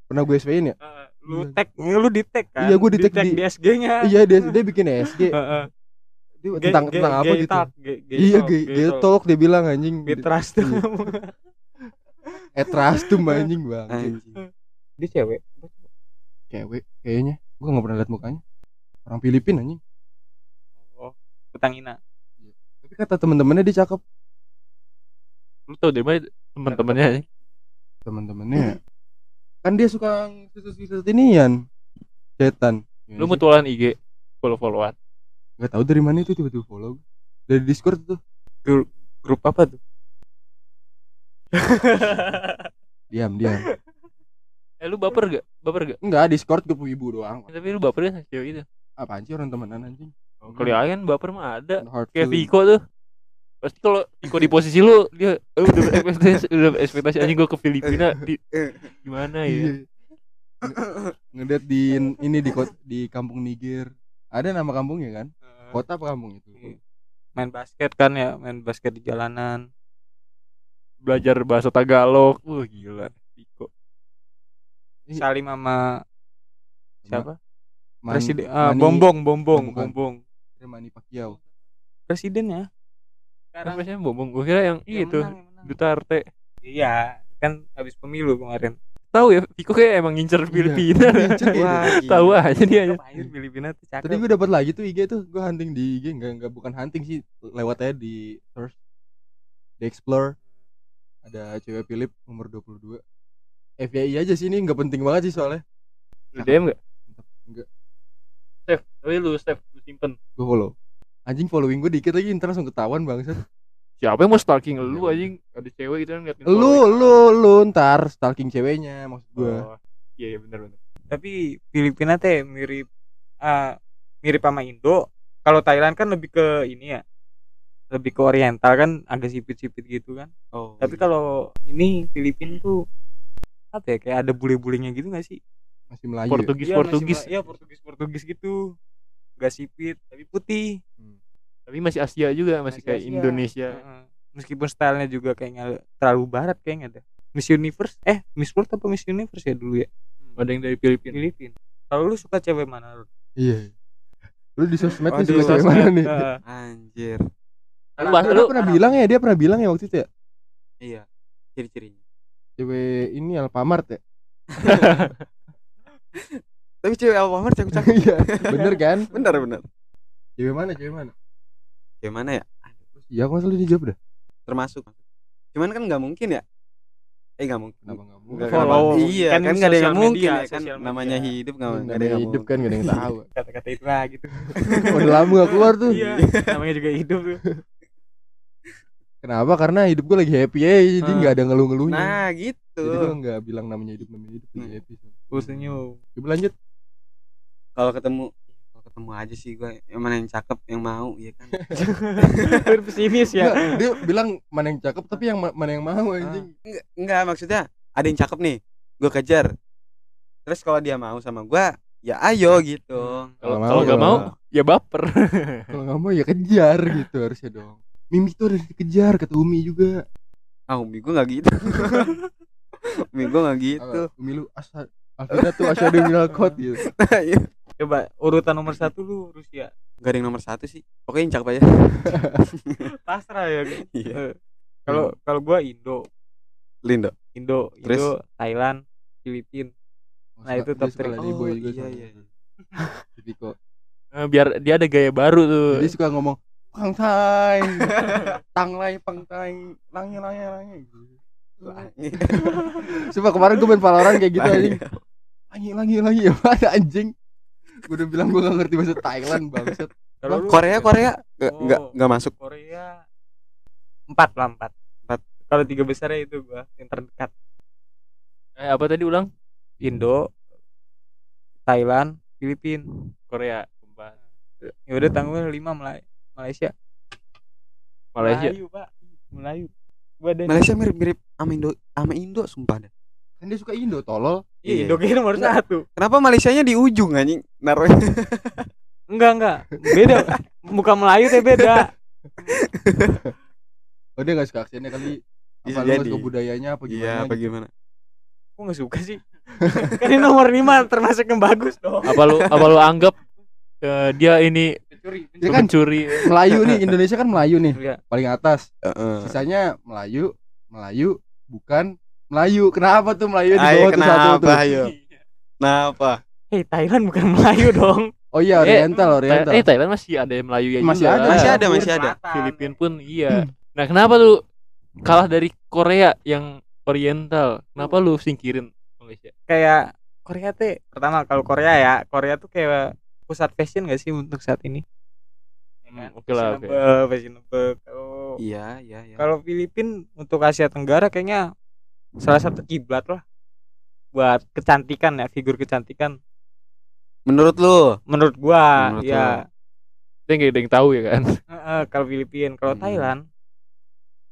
Pernah gue SW-in ya? Ah, lu tag lu di tag kan Iya, gua di tag tag di- di SG-nya Iya dia dia bikin SG. <laughs> Dia tentang tentang apa gitu? Iya gay gay talk dia bilang anjing. Gay trust Iya. Etrastum anjing bang. Anjing. <laughs> dia cewek Cewek kayaknya. Gue gak pernah liat mukanya. Orang Filipina anjing. oh Petangina Tapi kata temen-temennya dia cakep. lu tau dari mana teman-temannya aja Temen-temennya. kan dia suka visit-visit inian. Setan. lu mutualan IG follow followan Gak tahu dari mana itu tiba-tiba follow. Dari Discord tuh. grup apa tuh Diam, diam. eh lu baper gak baper gak Enggak, Discord gue ibu doang. tapi lu baper ya sama cewek itu Apaan sih orang temenan anjing? kalian baper mah ada kayak. Viko tuh pasti kalau Viko di posisi lu dia eh, udah ekspektasi udah ekspektasi anjing gua ke Filipina di gimana ya Iya. Nge- Ngedet di ini di di kampung Niger. Ada nama kampungnya kan? Kota apa kampung itu? Iya. main basket kan ya main basket di jalanan belajar bahasa Tagalog wah gila Viko Iya. salim sama siapa Man- presiden ah, Manny- bombong bombong Bukan. bombong Manny Pacquiao. presidennya kan biasanya bombong gua kira yang Yang itu menang, yang menang. Duterte iya kan habis pemilu kemarin tahu ya Viko kayak emang ngincer Filipina. Ngincer kayak Wah, gitu. tahu aja dia. Aja Filipina tuh cakep. Tadi gue dapat lagi tuh IG tuh, gue hunting di IG enggak enggak bukan hunting sih, lewat aja di search. Di explore. Ada cewek Philip umur 22 FYI aja sih ini nggak penting banget sih soalnya. Lu DM gak enggak save tapi lu save lu simpen. Gue follow. Anjing following gue dikit lagi ntar langsung ketahuan bangsat siapa yang mau stalking lu anjing? Ada cewek gitu kan ngeliatin lu following. lu lu ntar stalking ceweknya maksud gue Oh, iya iya benar benar tapi Filipina teh mirip ah mirip sama Indo. Kalau Thailand kan lebih ke ini ya lebih ke oriental kan agak sipit-sipit gitu kan. Oh. tapi kalau ini Filipina tuh apa ya kayak ada bule-bulenya gitu gak sih? Masih Melayu ya? Portugis Iya, masih Portugis. Iya Portugis Portugis gitu. Gak sipit tapi putih tapi masih Asia juga masih, Masih kayak Asia. Indonesia Heeh. meskipun stylenya juga kayak nggak terlalu barat kayaknya ada Miss Universe eh Miss World apa Miss Universe ya dulu ya ada yang dari Filipina Filipina kalau lu suka cewek mana Rud? iya lu di sosmed Oh, nih di suka cewek mana nih. Anjir. lu bahas lu pernah bilang ya dia pernah bilang ya waktu itu ya Iya. Ciri-cirinya. cewek ini Alfamart ya <laughs> Tapi cewek Alfamart cakep cakep. iya bener kan bener bener. cewek mana cewek mana Gimana ya? iya aku masalah dijawab dah Termasuk. Cuman kan nggak mungkin ya. Eh nggak mungkin. kenapa nggak mungkin Nggak- Follow. nggak- Iya Kan kan nggak ada yang mungkin media, ya kan namanya hidup nggak nggak ada yang hidup mungkin. kan gak ada yang tahu kata-kata itu lah gitu <laughs> udah lama gak keluar tuh iya namanya juga hidup tuh kenapa karena hidup gue lagi happy ya jadi Ah. nggak ada ngeluh-ngeluhnya Nah gitu. jadi gue nggak bilang namanya hidup namanya hidup lagi Hmm. happy gue senyum coba lanjut Kalau ketemu ketemu aja sih gue yang mana yang cakep yang mau ya kan. <laughs> pesimis ya. Nggak, dia bilang mana yang cakep tapi yang ma- mana yang mau anjing. Enggak, enggak maksudnya ada yang cakep nih gue kejar. Terus kalau dia mau sama gue ya ayo gitu. Kalau Kalau mau, kalau nggak mau ya. baper. <laughs> Kalau nggak mau ya kejar gitu harusnya dong. Mimi tuh harus dikejar kata Umi juga. Ah umi gue nggak gitu. <laughs> Umi gue nggak gitu. Ah, Umi lu asal Alvina tuh asyadu minal kot gitu. Iya. Coba urutan nomor satu lu Rusia. Nggak ada yang nomor satu sih. Pokoknya yang cakep aja pasrah ya <laughs> Iya. Eh, kalau kalau gua Indo. Lindo. Indo Terus? Indo Thailand Filipina Nah, itu top three. juga iya soalnya. iya <laughs> Jadi kok Eh, biar dia ada gaya baru tuh. Jadi suka ngomong pang tai <laughs> tang lai pang tai langi langi langi. Sumpah kemarin gue main Valorant kayak gitu anjing. Langi langi langi ya mana anjing Gue udah bilang gue gak ngerti bahasa Thailand bangsat. Kalau Korea Korea? Nggak Oh. nggak nggak masuk? Korea empat lah empat. Empat. kalau tiga besarnya itu gua yang terdekat. Eh, apa tadi ulang? Indo Thailand Filipina Korea keempat ya udah tanggal lima Malay Malaysia. Malaysia. Melayu pak. Melayu. Ada Malaysia mirip-mirip sama Indo sama Indo sumpah dah. Kan dia suka Indo tolol. Iya Iya. Indo kayaknya nomor Enggak. satu. Kenapa Malaysianya di ujung anjing? Naruh <laughs> enggak enggak. Beda. Muka Melayu tapi beda. <laughs> Oh dia gak suka aksennya kali. Apa lu gak suka budayanya apa gimana? Iya, apa gimana? kok nggak suka sih? <laughs> Kan ini nomor lima termasuk yang bagus dong. Apa lu apa lu anggap eh, dia ini Ya kan pencuri. Melayu nih Indonesia kan Melayu nih. Iya. paling atas. Heeh. sisanya Melayu Melayu bukan Melayu kenapa tuh Melayu di bawah tuh satu tuh kenapa ayo? Kenapa? Hei Thailand bukan Melayu <laughs> dong oh iya Eh, Oriental Oriental eh Thailand masih ada yang Melayu ya Masih juga. ada. Masih ada, masih ada. Filipina pun iya nah kenapa lu kalah dari Korea yang Oriental kenapa lu singkirin Malaysia kayak Korea teh pertama kalau Korea ya Korea tuh kayak pusat fashion gak sih untuk saat ini Hmm, oke lah, oke. Fashionable, fashionable. kalau Iya, iya, iya. kalau Filipin untuk Asia Tenggara kayaknya salah satu kiblat lah buat kecantikan ya figur kecantikan. Menurut lu? menurut gua Menurut ya. dia nggak ada yang tahu ya kan? <laughs> Kalau Filipin kalau Hmm. Thailand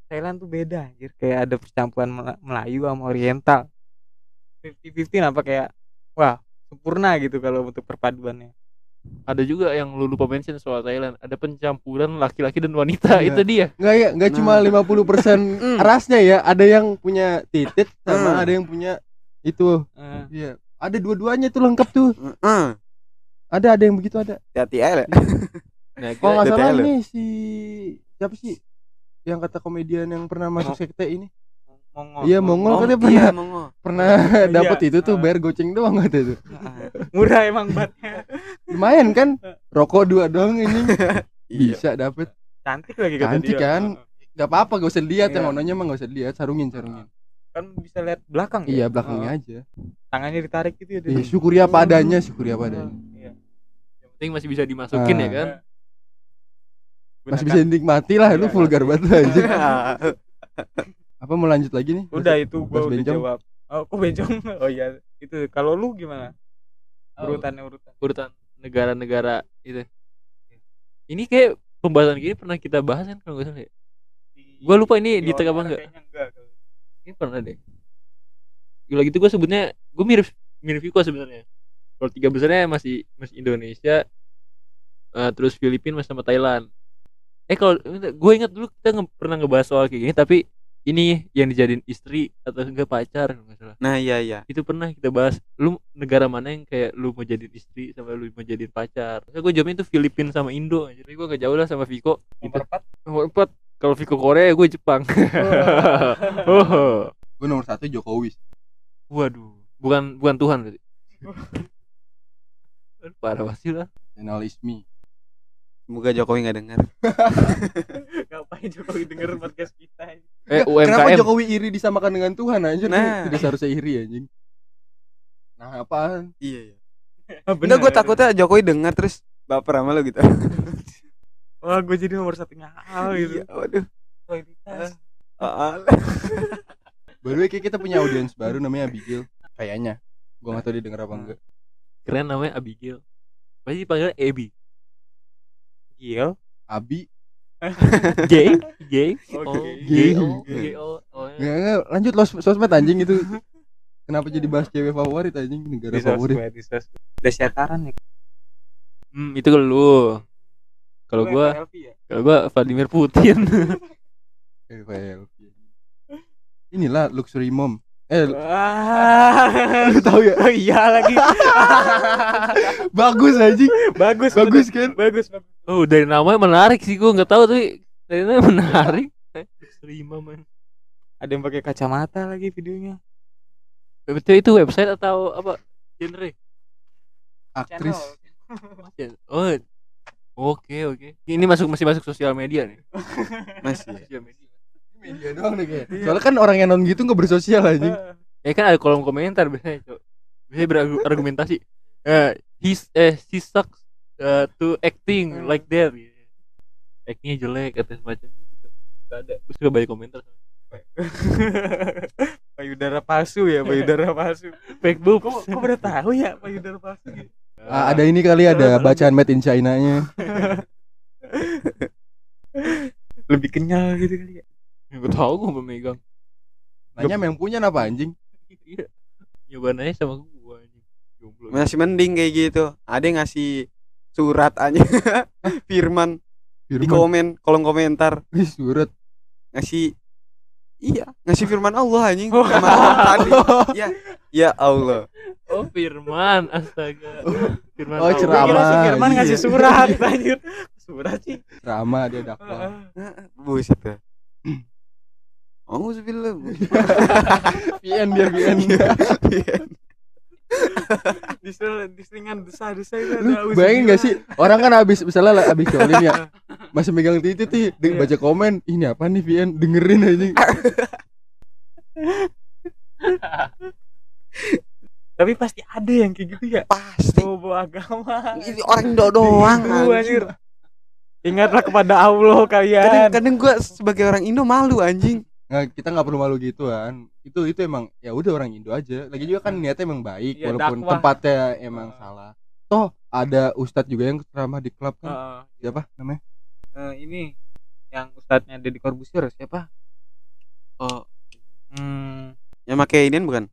Thailand tuh beda anjir. Kayak ada percampuran Mela- Melayu sama Oriental. 50-50 apa kayak wah sempurna gitu kalau untuk perpaduannya ada juga yang lu lupa mention soal Thailand ada pencampuran laki-laki dan wanita Iya. itu dia Enggak ya, enggak Nah. cuma 50% Mm. rasnya ya. Ada yang punya titit sama Hmm. ada yang punya itu. Eh, Iya. Ada dua-duanya tuh lengkap tuh. Heeh. Ada ada yang begitu ada. Hati-hati aja. <laughs> nah Kalau nggak salah ini si siapa sih yang kata komedian yang pernah masuk sekte ini? Mongol Iya, Mongol Oh, katanya iya, pernah Mongol. pernah dapat itu tuh bayar goceng doang kata itu. <laughs> murah emang batnya <laughs> Lumayan kan? Rokok dua doang ini <laughs> Iya. bisa dapet. cantik lagi kata Cantik dia. kan? Gak apa-apa gak usah lihat Iya. yang ononya mah gak usah lihat sarungin sarungin. kan bisa lihat belakang Iya ya? belakangnya Oh, aja. tangannya ditarik gitu ya Iya syukuri apa adanya, syukuri apa adanya. Iya. yang penting masih bisa dimasukin Ah. ya kan Masih bisa dinikmati lah, lu Iya. vulgar banget lah, anjing. Apa mau lanjut lagi nih? udah itu gua udah Bencong? jawab. Oh kok bencong <laughs> oh iya. Itu kalau lu gimana? Oh. urutannya urutan. urutan negara-negara itu. Ini kayak pembahasan gini pernah kita bahas kan kalau nggak salah ya? Gua lupa ini di tengah apa enggak? enggak ini pernah deh. Gila gitu gue sebutnya gue mirip mirip Viko sebenarnya. Kalau tiga besarnya masih masih Indonesia eh, terus Filipina masih sama Thailand. Eh kalau gue ingat dulu kita nge- pernah ngebahas soal kayak gini tapi ini yang dijadiin istri atau enggak pacar nggak salah. Nah, iya iya. itu pernah kita bahas lu negara mana yang kayak lu mau jadiin istri sama lu mau jadiin pacar? Saya gue jawabnya itu Filipina sama Indo jadi gue gak jauh lah sama Viko nomor empat? Nomor empat. Kalau Viko Korea gue Jepang. <laughs> Oh. Gue nomor satu Jokowi. waduh bukan bukan Tuhan berarti. <laughs> Parah pasti lah. Nasionalisme. Semoga Jokowi nggak dengar. <laughs> ngapain Jokowi denger podcast kita eh Kenapa UMKM Jokowi iri disamakan dengan Tuhan anjir? Nah. Tidak seharusnya iri anjing. Nah, apaan? Iya, iya. Ah, <laughs> bener. gue takutnya Jokowi dengar terus baper sama lo gitu. <laughs> wah gue jadi nomor satunya hal gitu Iya, waduh. kualitas Ah, the way, kayak kita punya audiens baru namanya Abigail. Kayaknya. Gua gak tahu dia denger apa enggak. keren namanya Abigail pasti dipanggil Abby Gil Abi. <laughs> gay gay Oh, gay. gay Gay. oh gay oh oh Nggak, nggak, lanjut los sosmed anjing itu. Kenapa jadi bahas cewek favorit anjing negara di favorit? sosmed di sosmed udah siataran ya hmm, itu kalau lu kalau gua ya? kalau gua Vladimir Putin. <laughs> Inilah luxury mom. Eh, <laughs> lu Wah, tahu ya? oh iya lagi. <laughs> Bagus anjing. bagus Bagus kan? bagus bagus. Oh dari namanya menarik sih gua nggak tahu tapi dari namanya menarik. Terima man. Ada yang pakai kacamata lagi videonya. Betul itu website atau apa? Genre? Aktris. <laughs> oh oke oke. Ini masuk masih masuk sosial media nih. Masih. sosial media Media doang deh kayak. Soalnya kan orang yang non gitu nggak bersosial anjing. ya kan ada kolom komentar biasanya cok. Biasanya berargumentasi eh he's eh she sucks uh, to acting like that. Actingnya jelek atau semacam itu Gak ada. Gue suka banyak komentar <laughs> payudara palsu ya payudara palsu. Fake boobs. Kok kok pada tahu ya payudara palsu gitu? Ah, ada ini kali ada bacaan made in China-nya. <laughs> lebih kenyal gitu kali ya Gue tau gue memegang. Nanya yang punya apa anjing? <laughs> Iya. Nyobain aja sama gua anjing. Jomblo. Masih mending kayak gitu. Ada yang ngasih surat aja. <laughs> Firman di Firman. komen kolom komentar surat. ngasih Iya, ngasih firman Allah anjing sama tadi. <laughs> Ya, ya Allah. Oh Firman, astaga. Firman Oh, Allah. ceramah. Si Firman iya. ngasih surat anjir surat sih Rama dia dakwah. Buset ya. <clears throat> Auzubillah. <laughs> VN dia VN. Disel <laughs> diselingan desa-desa itu ada bayangin gak sih orang kan habis misalnya habis <laughs> colim ya masih megang titik tuh Iya. baca komen ini apa nih VN dengerin aja tapi pasti ada yang kayak gitu ya Pasti. bawa agama Ini orang Indo doang ingatlah kepada Allah kalian Kadang-kadang gua sebagai orang Indo malu anjing. Nah, kita nggak perlu malu gituan itu itu emang ya udah orang Indo aja. Lagi juga kan niatnya emang baik Iya, walaupun dakwah. tempatnya emang salah. Toh ada ustadz juga yang ceramah di klub kan? Heeh. siapa namanya? Eh, ini yang ustadznya Deddy Corbuzier siapa? Oh, hmm. Yang pakai ini bukan?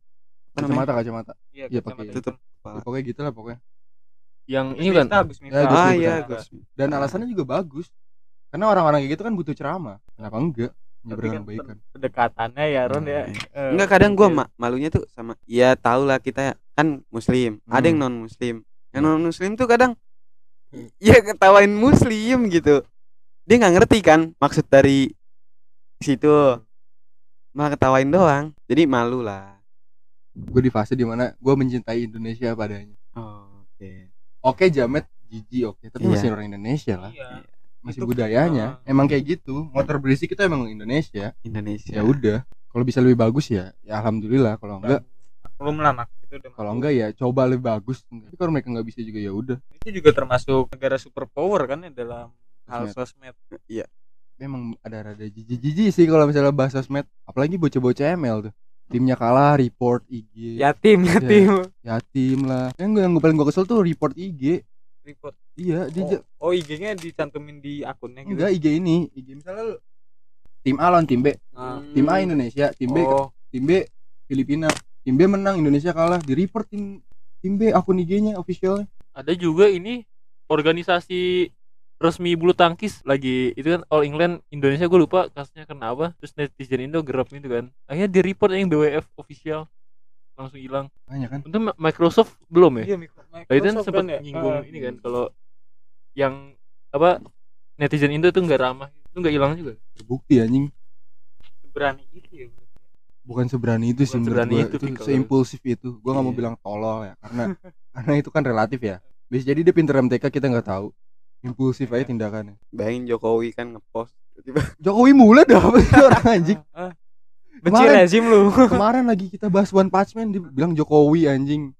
Kacamata kacamata. Iya Iya, kacamata pakai tutup. Ya, pokoknya gitu lah pokoknya. Yang ini kan. Ya, Ah iya, dan alasannya juga bagus. Karena orang-orang kayak gitu kan butuh ceramah. Kenapa enggak Tapi kan kebaikan pendekatannya ya Ron ya Hmm. Eh, Enggak kadang gua iya. ma- malunya tuh sama ya tau lah kita kan muslim, ada yang Hmm. non muslim. Yang non muslim tuh kadang <laughs> ya ketawain muslim gitu. Dia nggak ngerti kan maksud dari situ. Malah ketawain doang. Jadi malu lah. gue di fase di mana gue mencintai Indonesia padanya Oh, oke. oke jamet jijik oke tapi Iya. masih orang Indonesia lah Iya. Masih Itu- budayanya. Ah. emang kayak gitu. Motor berisik itu emang Indonesia. Indonesia. ya udah. Kalau bisa lebih bagus ya ya alhamdulillah. Kalau enggak belum lah mak. Itu udah kalau enggak ya coba lebih bagus. Tapi kalau mereka nggak bisa juga ya udah. Itu juga termasuk negara superpower kan ya dalam hal Sosmed. sosmed. Memang ada rada jijik-jijik sih kalau misalnya bahas sosmed. Apalagi bocah-bocah ML tuh. Timnya kalah report IG yatim Iya. yatim yatim lah. Yang gue yang gue paling gue kesel tuh report IG report. Iya dia oh, oh IG-nya dicantumin di akunnya gitu? Enggak IG ini. IG misalnya lu tim A lawan tim B. Ah. tim A Indonesia tim B oh. Tim B Filipina. Tim B menang Indonesia kalah. Di report tim tim B akun IG-nya officialnya. Ada juga ini organisasi resmi bulu tangkis. Lagi itu kan All England Indonesia gue lupa kasusnya kenapa terus netizen Indo gerap gitu kan. Akhirnya di report yang BWF official langsung hilang banyak kan untuk Microsoft belum ya iya Micro- Nah, itu kan Microsoft sempat ya? nyinggung Ah. ini kan kalau yang apa netizen Indo tuh nggak ramah itu nggak hilang juga terbukti anjing seberani itu ya berarti. bukan seberani itu sih menurut seberani gua. itu, itu, Fik, kalau- seimpulsif itu gua nggak mau Iya. bilang tolol ya karena <laughs> karena itu kan relatif ya bisa jadi dia pinter MTK kita nggak tahu impulsif aja Iya. tindakannya Bayangin Jokowi kan ngepost tiba Jokowi mula dah apa sih orang anjing Ah, ah. Benci Kemarin- rezim lu. <laughs> kemarin lagi kita bahas One Punch Man dia bilang Jokowi anjing.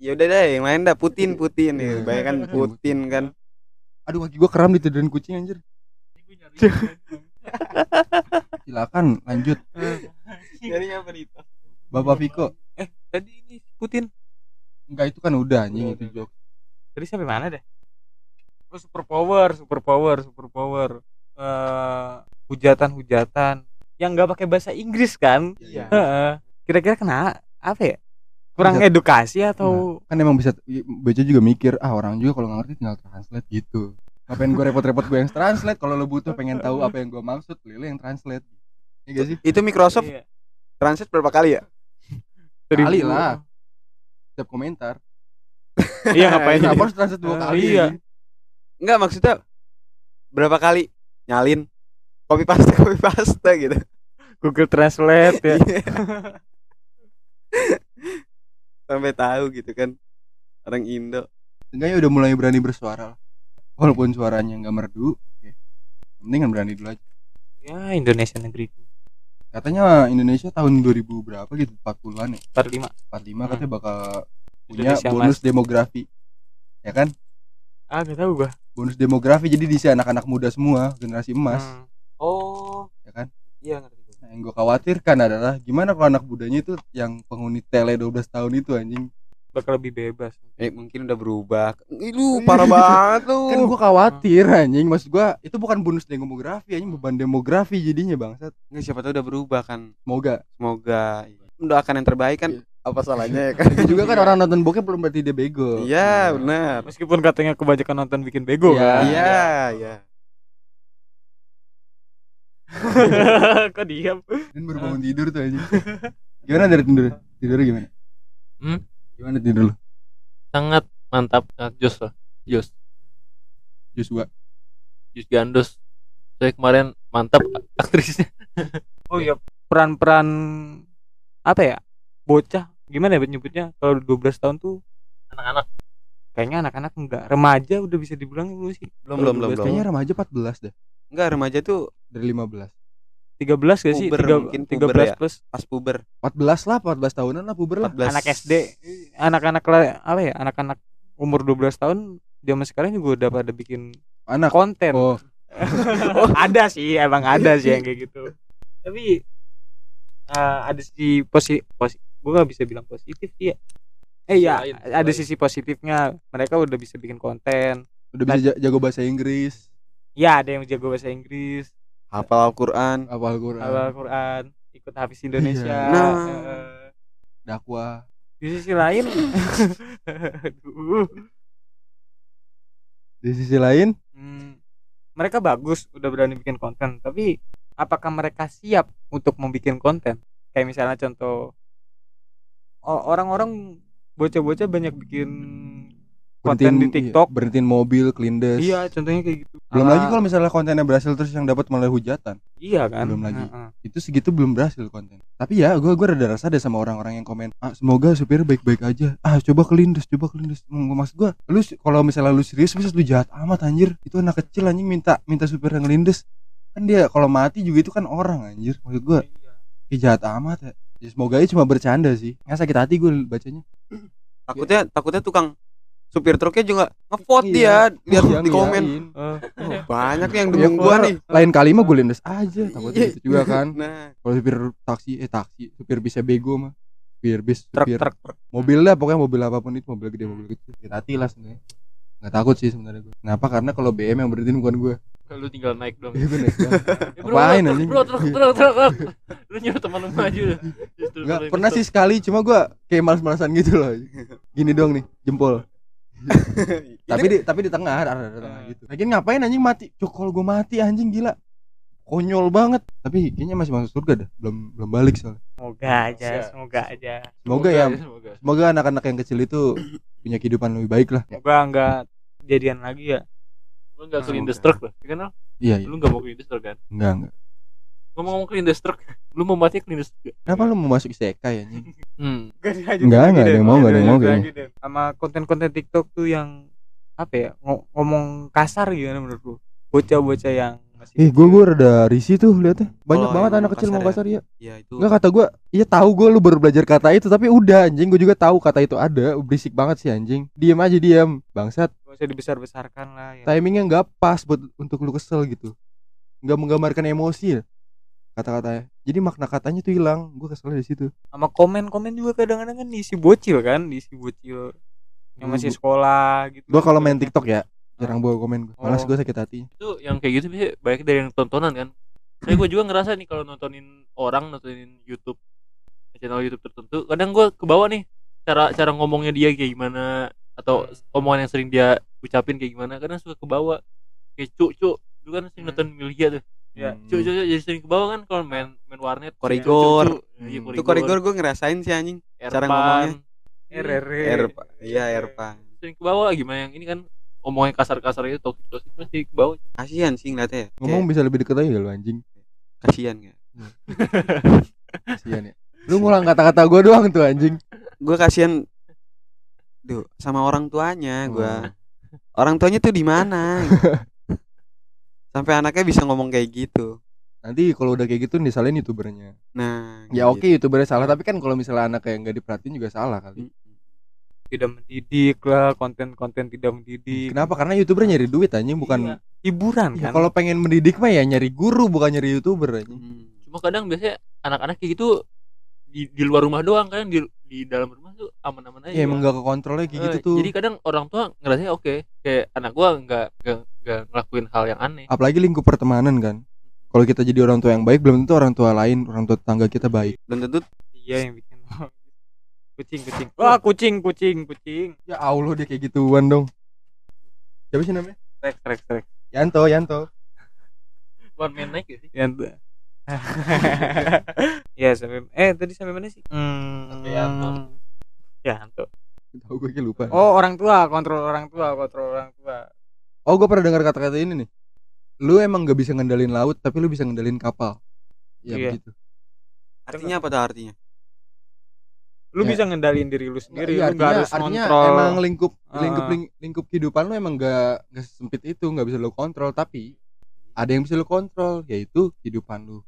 Ya udah deh yang lain dah Putin Putin. Ya. Iya. Bayangkan Putin kan. aduh kaki gua kram ditidurin kucing anjir. <laughs> Silakan lanjut. Jadi apa nih? Bapak Viko. Eh tadi ini Putin. Enggak itu kan udah anjing Udah, itu jok tadi sampai mana deh? Oh super power super power super power. Eh hujatan-hujatan yang nggak pakai bahasa Inggris kan? Iya. Heeh. kira-kira kena apa ya? Kurang Bisa- edukasi atau kan emang bisa baca juga mikir ah orang juga kalau nggak ngerti tinggal translate gitu. Ngapain gue repot-repot gue yang translate? Kalau lo butuh pengen tahu apa yang gue maksud lo yang translate. Iya gak sih? Itu Microsoft Iya. translate berapa kali ya? <laughs> kali lah. Setiap komentar. <laughs> Iya ngapain? Kenapa harus translate dua Ah, kali. Iya. Enggak maksudnya berapa kali nyalin copy paste <laughs> copy paste gitu. Google Translate ya Sampai tahu gitu kan. Orang Indo. Seenggaknya udah mulai berani bersuara lah. walaupun suaranya nggak merdu penting kan berani dulu aja ya Indonesia negeri katanya Indonesia tahun 2000 berapa gitu 40-an ya 45 45 katanya bakal punya Indonesia bonus Mas. demografi ya kan ah gak tahu gua bonus demografi jadi diisi anak-anak muda semua generasi emas Hmm. Oh ya kan iya ngerti gua. nah, yang gue khawatirkan adalah gimana kalau anak mudanya itu yang penghuni tele 12 tahun itu anjing bakal lebih bebas Eh mungkin udah berubah. Ih, lu parah banget lu. kan gua khawatir anjing maksud gua itu bukan bonus demografi anjing beban demografi jadinya bangsat Nggak, siapa tahu udah berubah kan. semoga Semoga mendoakan yang terbaik kan. Iya. Apa salahnya ya kan? Lagi juga kan orang nonton bokep belum berarti dia bego Iya, benar. meskipun katanya kebanyakan nonton bikin bego Iya. kan Iya, iya. <laughs> kok diam dan baru bangun tidur tuh anjing. Gimana dari tidur? Tidur gimana? Hmm? gimana tidur lu? Sangat mantap. Sangat jos lah. Jos Joshua jos gandos saya kemarin mantap <laughs> aktrisnya. Oh iya. Peran-peran apa ya? Bocah. Gimana ya nyebutnya? Kalau 12 tahun tuh anak-anak. Kayaknya anak-anak enggak. Remaja udah bisa dibilang dulu sih? Belum, belum, belum, 12 belum. kayaknya remaja 14 dah Enggak, remaja tuh dari 15 13 gak sih? Puber, Tiga- mungkin 13 puber ya. plus. Pas puber. 14 lah 14 tahunan lah puber lah. 14. anak SD anak-anak apa ya? Anak-anak umur 12 tahun zaman sekarang juga udah pada bikin anak. konten. <laughs> Oh. Ada sih emang ada sih yang kayak gitu. Tapi eh, ada sisi positif posi gue gak bisa bilang positif sih ya. Eh ya sisi ada sisi positifnya. Mereka udah bisa bikin konten. Udah bisa ja- jago bahasa Inggris ya ada yang jago bahasa Inggris. Hafal Al-Qur'an. hafal Quran Al Quran ikut Hafiz Indonesia. Iya. Nah. eh, dakwah. Di sisi lain. Aduh, <laughs> di sisi lain? Hmm, mereka bagus udah berani bikin konten. Tapi apakah mereka siap untuk membuat konten? Kayak misalnya contoh orang-orang bocah-bocah banyak bikin konten di TikTok iya, berhentiin mobil kelindes. Iya contohnya kayak gitu. Belum Ala- lagi kalau misalnya kontennya berhasil terus yang dapat malah hujatan. Iya kan? Belum lagi. Heeh. itu segitu belum berhasil konten. Tapi ya gue gue rada rasa deh sama orang-orang yang komen ah semoga supir baik-baik aja. Ah coba kelindes coba kelindes. Maksud gue lu kalau misalnya lu serius bisa lu jahat amat anjir. Itu anak kecil anjing minta minta supir yang ngelindes kan dia kalau mati juga itu kan orang anjir maksud gue Iya. ya jahat amat ya. Ya, semoga aja cuma bercanda sih. Nggak sakit hati gue bacanya. Takutnya takutnya tukang supir truknya juga ngevote Iya. dia lihat Yang di komen. iyain. Eh, Banyak yang Ya, dukung gua nih. lain kali mah gue lindes aja takutnya gitu juga kan <laughs> Nah, kalau supir taksi eh taksi supir bisa bego mah supir bis truk supir truk mobil lah pokoknya mobil apa pun itu mobil gede mobil kecil sakit hati lah sebenarnya nggak takut sih sebenarnya gue kenapa karena kalau BM yang berhentiin bukan gue lu tinggal naik dong Iya gue naik doang. <laughs> Bro, Ngapain, truk, anjing? bro, truk, truk, truk, truk. lu nyuruh teman lu maju nggak pernah kesel. sih sekali cuma gue kayak males-malesan gitu loh gini dong nih jempol <laughs> tapi di tapi di tengah ada ada tengah gitu. Lagi ngapain anjing mati? Cok kalau gue mati anjing gila. Konyol banget. Tapi kayaknya masih masuk surga dah. Belum belum balik soalnya. Semoga aja semoga aja. Semoga ya. semoga. semoga anak-anak yang kecil itu <coughs> punya kehidupan lebih baik lah. Semoga enggak kejadian lagi ya. Lu nggak Semoga. kelindes truk lah ya kan Al? iya iya. Lu nggak mau kelindes truk kan? Enggak enggak ngomong-ngomong kelindes <laughs> truk lu mau mati kelindes truk kenapa lu mau masuk isekai anjing hmm. Enggak, enggak ada yang mau, enggak ada yang mau kayaknya. Sama konten-konten TikTok tuh yang apa ya ngo- ngomong kasar gimana menurut lu? Bocah-bocah yang masih Eh, gue gue rada risih tuh liatnya. Banyak Oh, banget anak kecil mau ya? kasar ya. ya itu. Enggak kata gue, iya tahu gue lu baru belajar kata itu tapi udah anjing gue juga tahu kata itu ada. Berisik banget sih anjing. Diam aja diam, bangsat. gak usah dibesar-besarkan lah ya. Timingnya nggak pas buat untuk lu kesel gitu. Nggak menggambarkan emosi ya kata-katanya. Jadi makna katanya tuh hilang. Gue kesel di situ. Sama komen-komen juga kadang-kadang kan diisi bocil kan, diisi bocil yang masih sekolah gitu. Gue kalau main TikTok ya jarang bawa komen gue. Malas Oh. gue sakit hati. itu yang kayak gitu biasanya banyak dari yang tontonan kan saya gue juga ngerasa nih kalau nontonin orang nontonin YouTube channel YouTube tertentu kadang gue ke bawah nih cara cara ngomongnya dia kayak gimana atau omongan yang sering dia ucapin kayak gimana kadang suka ke bawah kayak cuk cuk dulu kan sering Hmm. nonton Milia tuh Ya. Hmm. cuk cuk cuk, jadi sering ke bawah kan kalau main main warnet Korigor. Iya, Hmm. Itu korigor gue ngerasain sih anjing. cara ngomongnya. RR. Erpa. Iya, Erpa. sering ke bawah gimana yang ini kan omongnya kasar-kasar itu toksik toksik masih ke bawah Kasihan sih ngeliatnya. ya. Ngomong bisa lebih deket aja lu anjing. Kayak kasihan ya. Kasian ya. Lu ngulang kata-kata gue doang tuh anjing. Gue kasihan Duh, sama orang tuanya gua. Oh. Orang tuanya tuh di mana? <laughs> Sampai anaknya bisa ngomong kayak gitu. Nanti kalau udah kayak gitu disalahin youtubernya. Nah, Ya gitu. oke youtubernya salah tapi kan kalau misalnya anak yang nggak diperhatiin juga salah kali. Tidak mendidik lah, konten-konten tidak mendidik. Kenapa? Karena youtuber nyari duit anjing bukan Iya. hiburan Ya, kan? kalau pengen mendidik mah ya nyari guru bukan nyari youtuber anjing. Hmm. cuma kadang biasanya anak-anak kayak gitu di, di luar rumah doang kan di, di dalam rumah tuh aman-aman aja ya emang gak ke kontrolnya kayak gitu Eh, tuh jadi kadang orang tua ngerasanya oke kayak anak gua nggak nggak ngelakuin hal yang aneh. Apalagi lingkup pertemanan kan? Kalau kita jadi orang tua yang baik belum tentu orang tua lain orang tua tetangga kita baik. Belum tentu iya yang bikin <laughs> kucing kucing. Wah kucing kucing kucing. Ya Allah dia kayak gituan dong. Siapa sih namanya? Rex Rex Rex Yanto Yanto. One man naik gak sih? Yanto. <laughs> Ya sampai eh tadi sampai mana sih? Hmm, Sampai Yanto. Yanto. Tahu gue lupa. Oh orang tua kontrol orang tua kontrol orang tua oh gue pernah dengar kata-kata ini nih lu emang gak bisa ngendalin laut tapi lu bisa ngendalin kapal ya Iya. begitu artinya apa tuh artinya lu Ya. bisa ngendalin diri lu sendiri Iya, lu nggak harus artinya kontrol emang lingkup lingkup Ah. ling- lingkup kehidupan lu emang gak, gak sempit itu nggak bisa lu kontrol tapi ada yang bisa lu kontrol yaitu kehidupan lu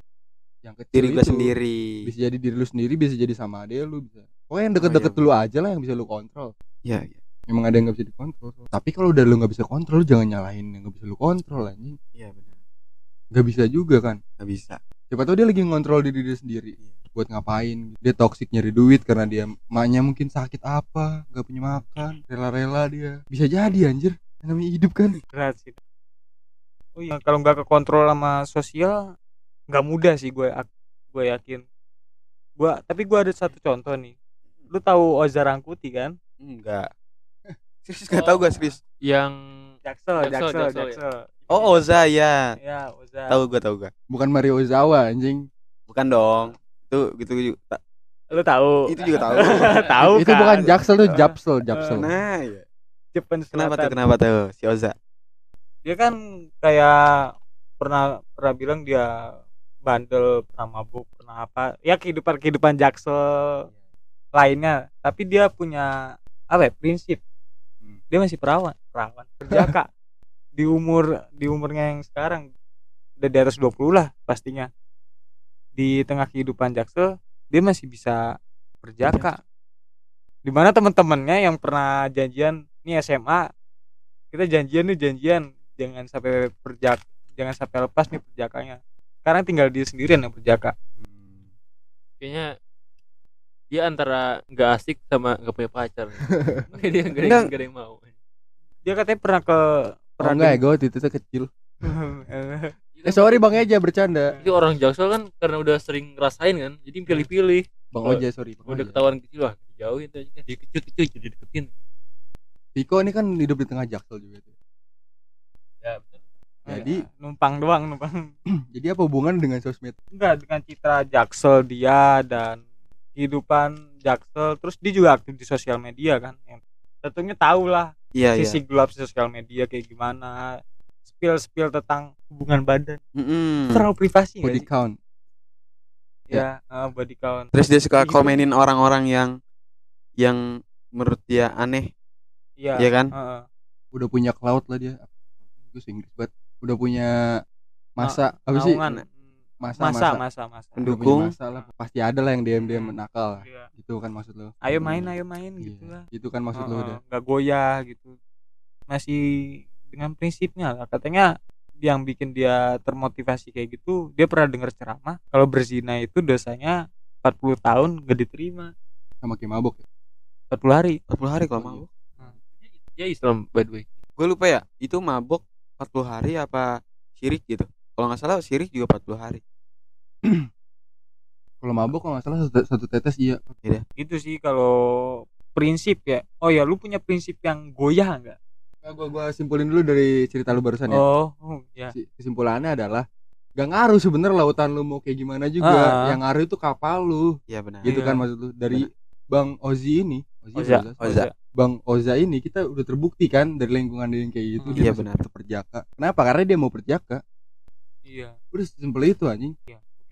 yang kecil diri gue sendiri bisa jadi diri lu sendiri bisa jadi sama ade lu bisa pokoknya yang deket-deket iya. dulu aja lah yang bisa lu kontrol ya, ya. Emang ada yang nggak bisa dikontrol. Tapi kalau udah lu nggak bisa kontrol lu jangan nyalahin yang nggak bisa lu kontrol anjing. Iya benar. nggak bisa juga kan? Gak bisa. siapa tahu dia lagi ngontrol diri dia sendiri buat ngapain. Dia toksik nyari duit karena dia maknya mungkin sakit apa nggak punya makan rela-rela dia. Bisa jadi anjir. Namanya hidup kan? Berat sih. Oh iya kalau nggak kekontrol sama sosial nggak mudah sih gue gue yakin. Gue tapi gue ada satu contoh nih. Lu tahu Oza Rangkuti kan? Enggak. Serius gak tau gue serius. yang Jaksel Jaksel, Jaksel Jaksel, Jaksel, Oh Oza ya. ya Oza Tahu gue tahu gue. bukan Mario Ozawa anjing Bukan dong. Itu gitu juga. ta- lu tahu Itu juga tahu. <laughs> tahu itu kan? bukan Jaksel tuh Japsel Japsel Nah, ya. Jepang Kenapa tuh? Kenapa tuh si Oza? dia kan kayak pernah pernah bilang dia bandel pernah mabuk pernah apa ya kehidupan kehidupan jaksel lainnya tapi dia punya apa ya prinsip dia masih perawan. Perawan. Perjaka <laughs> di umur di umurnya yang sekarang udah di atas 20 lah pastinya. Di tengah kehidupan jaksel dia masih bisa perjaka di mana teman-temannya yang pernah janjian nih SMA kita janjian nih janjian. Jangan sampai perjak jangan sampai lepas nih perjakanya sekarang tinggal dia sendirian yang perjaka. Kayaknya dia antara nggak asik sama nggak punya pacar <laughs> Makanya dia nggak ada Enggak. yang- mau dia katanya pernah ke oh, pernah enggak ya gue waktu itu tuh kecil Iya <laughs> eh sorry bang Eja bercanda Jadi orang Jaksel kan karena udah sering ngerasain kan, jadi pilih-pilih. bang Oh, Oja sorry Bang Udah ketahuan kecil lah, dijauhin tuh aja. Dia kecil-kecil jadi deketin. Viko ini kan hidup di tengah Jaksel juga tuh Ya, bener. jadi numpang doang numpang <clears throat> jadi apa hubungan dengan sosmed enggak dengan citra jaksel dia dan kehidupan jaksel terus dia juga aktif di sosial media kan yang tentunya tahu lah Iya iya. sisi gelap sosial media kayak gimana spill spill tentang hubungan badan Mm-mm. terlalu privasi body count ya eh, body count Terus dia suka Gitu. komenin orang-orang yang yang menurut dia aneh, iya ya kan? Heeh. udah punya cloud lah dia gue Inggris banget udah punya masa apa sih Naungan. Masa masa masa, masa Pendukung. masa lah pasti ada lah yang DM DM Hmm. nakal Iya. itu kan maksud lo ayo main ayo main Iya, gitu lah itu kan maksud lo Heeh, udah nggak goyah gitu masih dengan prinsipnya lah katanya yang bikin dia termotivasi kayak gitu dia pernah dengar ceramah kalau berzina itu dosanya 40 tahun gak diterima sama kayak mabok ya? 40 hari 40 hari kalau Oh, mabok. Dia Islam by the way. Gue lupa ya, itu mabok 40 hari apa syirik gitu. Kalau nggak salah syirik juga 40 hari. <clears throat> kalau mabok kalau nggak salah satu, satu tetes iya. Itu sih kalau prinsip ya. Oh ya lu punya prinsip yang goyah nggak? Nah, gua gua simpulin dulu dari cerita lu barusan ya. Oh, oh ya. Si- kesimpulannya adalah gak ngaruh sebenernya lautan lu mau kayak gimana juga. Ah. yang ngaruh itu kapal lu. Iya benar. gitu Iya. kan maksud lu. Dari bang Ozi ini Ozi Oza, Oza? Oza. bang Oza ini kita udah terbukti kan dari lingkungan dia yang kayak gitu. Hmm. dia Iya, masuk benar. perjaka. Kenapa? Karena dia mau perjaka. Iya. Udah simpel itu anjing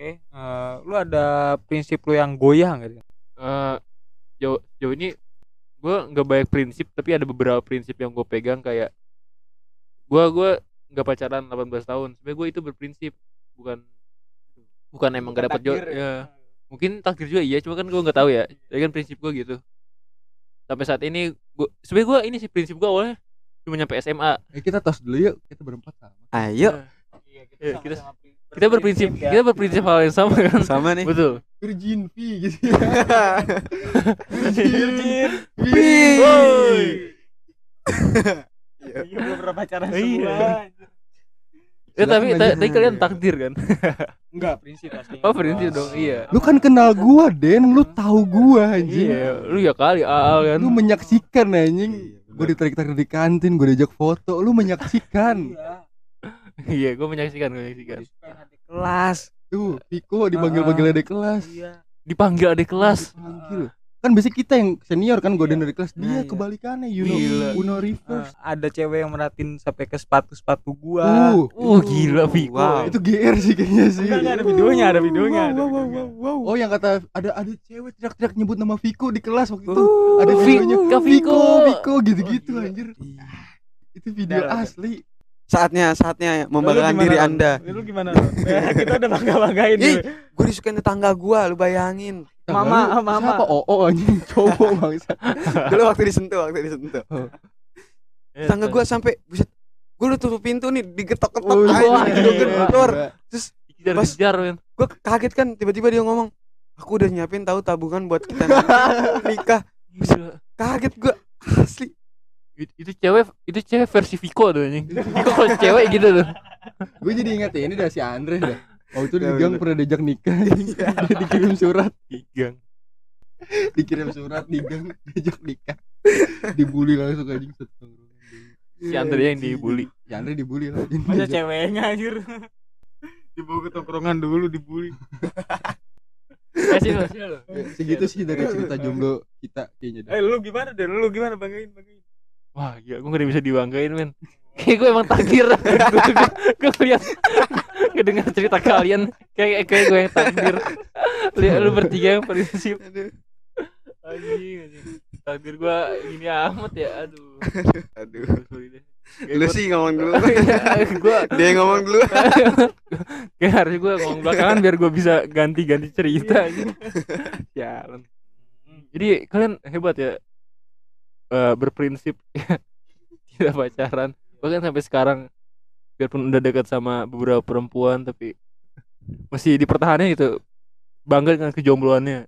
oke Eh, lu ada prinsip lu yang goyah nggak Din? Eh, jauh jauh ini gue nggak banyak prinsip tapi ada beberapa prinsip yang gue pegang kayak gue gue nggak pacaran 18 tahun. Sebenarnya gue itu berprinsip bukan bukan emang gak dapet jodoh ya. Mungkin takdir juga iya cuma kan gue nggak tahu ya. Tapi kan prinsip gue gitu. Sampai saat ini gue sebenarnya gue ini sih prinsip gue awalnya cuma nyampe SMA eh kita tos dulu yuk. Kita berempat sama. Ayo. Iya, Iya, kita kita- sama-sama pri- kita berprinsip kita berprinsip hal yang sama kan? Sama nih. betul. Virgin V gitu. <laughs> Virgin. Woi. Iya belum pernah pacaran Iya. semua. ya tapi Silakan ta- aja. tapi kalian takdir kan? Enggak, prinsip pasti. oh prinsip dong iya. Lu kan kenal gua Den. Lu tahu gua anjing. iya lu ya kali Aal kan? Lu menyaksikan anjing. Iya, gua ditarik-tarik di kantin gua diajak foto lu menyaksikan <laughs> iya gue menyaksikan gue menyaksikan kelas. tuh Piko dipanggil-panggil ada kelas Iya. dipanggil adik kelas Panggil. kan biasanya kita yang senior kan gua dari kelas Nah, dia iya. kebalikannya you know Gila. Uno reverse Ah, ada cewek yang merhatiin sampai ke sepatu-sepatu gua. uh uh gila Viko Wow. itu GR sih kayaknya sih Enggak, enggak, ada videonya, ada videonya, ada Wow, wow, videonya. wow, wow. oh yang kata ada ada cewek teriak-teriak nyebut nama Viko di kelas waktu itu Uh, ada videonya Viko Viko. Gitu-gitu Oh, gila. anjir Iya. itu video asli Saatnya, saatnya membanggakan Lu diri? Anda. Lu gimana? Eh, <laughs> kita udah bangga-banggain Ih, dulu. gue disukain tetangga gua, lu bayangin. Mama, Lu mama. siapa oo anjing cowok <laughs> bangsa Dulu waktu disentuh, waktu disentuh. Eh, Tetangga gua sampai buset. Gua udah tutup pintu nih, digetok-getok Oh, aja, wah, gitu, gila. gedor. Terus kejar Pas- gua kaget kan tiba-tiba dia ngomong, "Aku udah nyiapin tahu tabungan buat kita <laughs> nikah." Gila. Kaget gua. Asli. It- itu cewek itu cewek versi Viko tuh anjing Viko kalau cewek gitu tuh <laughs> gue jadi ingat ya ini dah si Andre dah oh itu di Ya, gang bener. pernah diajak nikah <laughs> dia dikirim surat Tigang. dikirim surat di gang diajak nikah dibully langsung anjing satu si Andre yang dibully si Andre dibully lah anjing. Masa ceweknya anjir. Dibawa ke tongkrongan dulu dibully. <laughs> kasih lo kasih lo segitu sih dari cerita jomblo kita kayaknya dah. Eh lu gimana deh? Lu gimana banggain banggain? Wah gila gue gak bisa dibanggain men <laughs> kayak gue emang takdir <laughs> gue ngeliat ngedengar cerita kalian kayak kayak gue yang takdir lihat lu bertiga yang prinsip Aduh. anjing anjing takdir gue gini amat ya aduh Aduh. Sorry deh. Lu sih ngomong dulu. <laughs> gue Dia yang ngomong dulu. kayak harus gue ngomong belakangan biar gue bisa ganti-ganti cerita gitu. Sialan. Jadi kalian hebat ya Eh, berprinsip <laughs> tidak pacaran. Bahkan sampai sekarang biarpun udah dekat sama beberapa perempuan tapi masih dipertahankan gitu. Bangga dengan kejombloannya.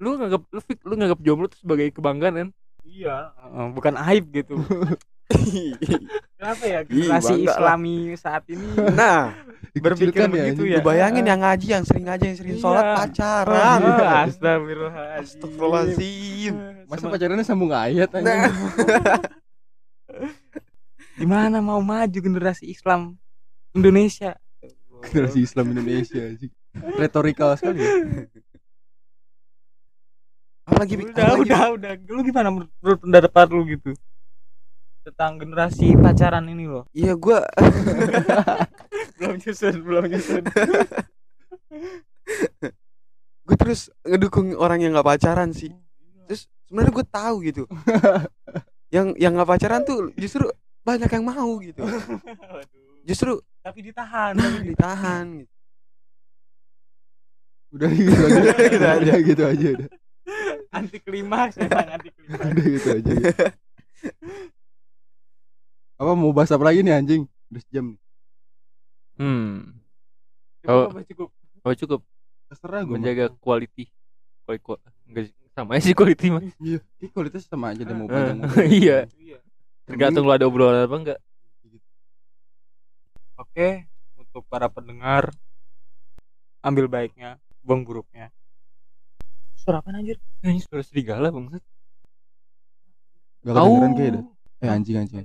Lu nganggap lu, lu nganggap jomblo itu sebagai kebanggaan kan? Iya, bukan aib gitu. <laughs> <laughs> Kenapa ya generasi lah. Islami saat ini Nah, <laughs> berpikir Dikucilkan begitu ya? bayangin yang ngaji, yang sering ngaji, yang sering Iya. sholat pacaran. Ah, Astagfirullahaladzim. Astagfirullahaladzim. masa pacarannya sambung ayat anjing Nah. <laughs> Gimana mau maju generasi Islam Indonesia? generasi Islam Indonesia anjing retorikal sekali ya. Apalagi udah, apalagi- udah, udah. Lu gimana menurut, menurut pendapat lu gitu? Tentang generasi pacaran ini loh. Iya, gua <laughs> Belum nyusun, belum nyusun. <laughs> gue terus ngedukung orang yang nggak pacaran sih. Terus sebenarnya gue tahu gitu. <laughs> yang yang nggak pacaran tuh justru banyak yang mau gitu. Justru Tapi ditahan. nah, ditahan gitu. udah gitu aja Gitu aja. udah gitu aja udah Anti klimaks, anti klimaks. udah gitu aja apa mau bahas apa lagi nih anjing? Udah sejam nih. Hmm. Cukup Oh. apa cukup? oh cukup. Terserah gue menjaga quality. Quality enggak sama aja sih quality mah iya ini kualitas sama aja deh mau panjang mau pendek. iya. Iya. tergantung lu ada obrolan apa enggak. Oke, untuk para pendengar ambil baiknya, buang buruknya. Suara apa anjir? ini suara serigala bang gak kedengeran kayak dah eh anjing anjing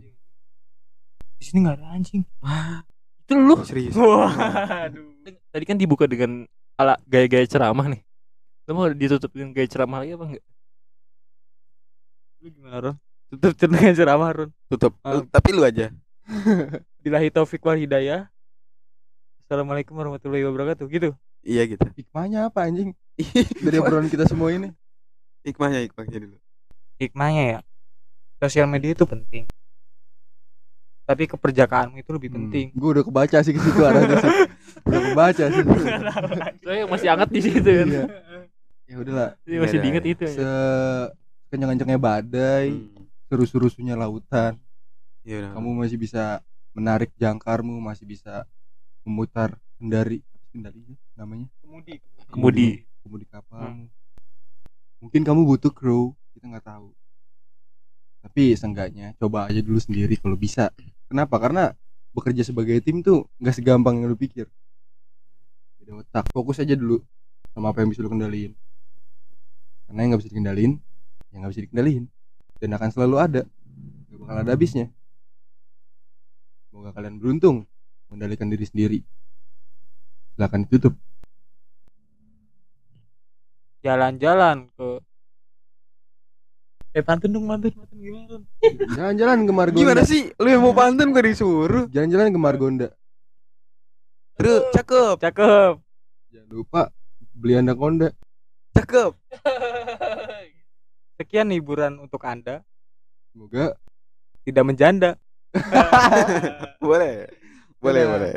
Di sini nggak ada anjing. <gasps> itu lu Serius. Waduh. tadi kan dibuka dengan ala gaya-gaya ceramah nih lu mau ditutup dengan gaya ceramah lagi apa enggak Lu gimana, Ron? Tutup <laughs> dengan ceramah, Ron. Tutup. Ah. Tapi lu aja. <laughs> Bilahi taufik wal hidayah. Assalamualaikum warahmatullahi wabarakatuh. Gitu. Iya gitu. hikmahnya apa anjing <laughs> dari obrolan kita semua ini Hikmahnya hikmahnya dulu. Hikmahnya ya. Sosial media itu penting. Tapi keperjakaanmu itu lebih penting. gue udah kebaca sih ke situ arahnya sih udah kebaca sih <laughs> saya masih hangat di situ kan Iya. ya udahlah Jadi masih Iya, diinget iya. itu se kencang-kencangnya badai Hmm. seru-serusunya lautan Iya udah. kamu masih bisa menarik jangkarmu masih bisa memutar kendari kendari namanya kemudi Kemudi. kemudi kapal Hmm. mungkin kamu butuh kru kita nggak tahu tapi seenggaknya coba aja dulu sendiri kalau bisa kenapa? Karena bekerja sebagai tim tuh nggak segampang yang lu pikir. Beda otak. Fokus aja dulu sama apa yang bisa lu kendaliin. Karena yang nggak bisa dikendalin yang nggak bisa dikendalin dan akan selalu ada. Gak bakal ada habisnya. Semoga kalian beruntung mengendalikan diri sendiri. Silahkan ditutup. Jalan-jalan ke eh pantun dong pantun pantun gimana jalan-jalan ke Margonda Gimana sih? Lu yang mau pantun gue disuruh. jalan-jalan ke Margonda Ru, cakep, cakep jangan lupa beli anaconda cakep. sekian hiburan untuk anda semoga tidak menjanda <laughs> Boleh. Boleh, Dadah. boleh.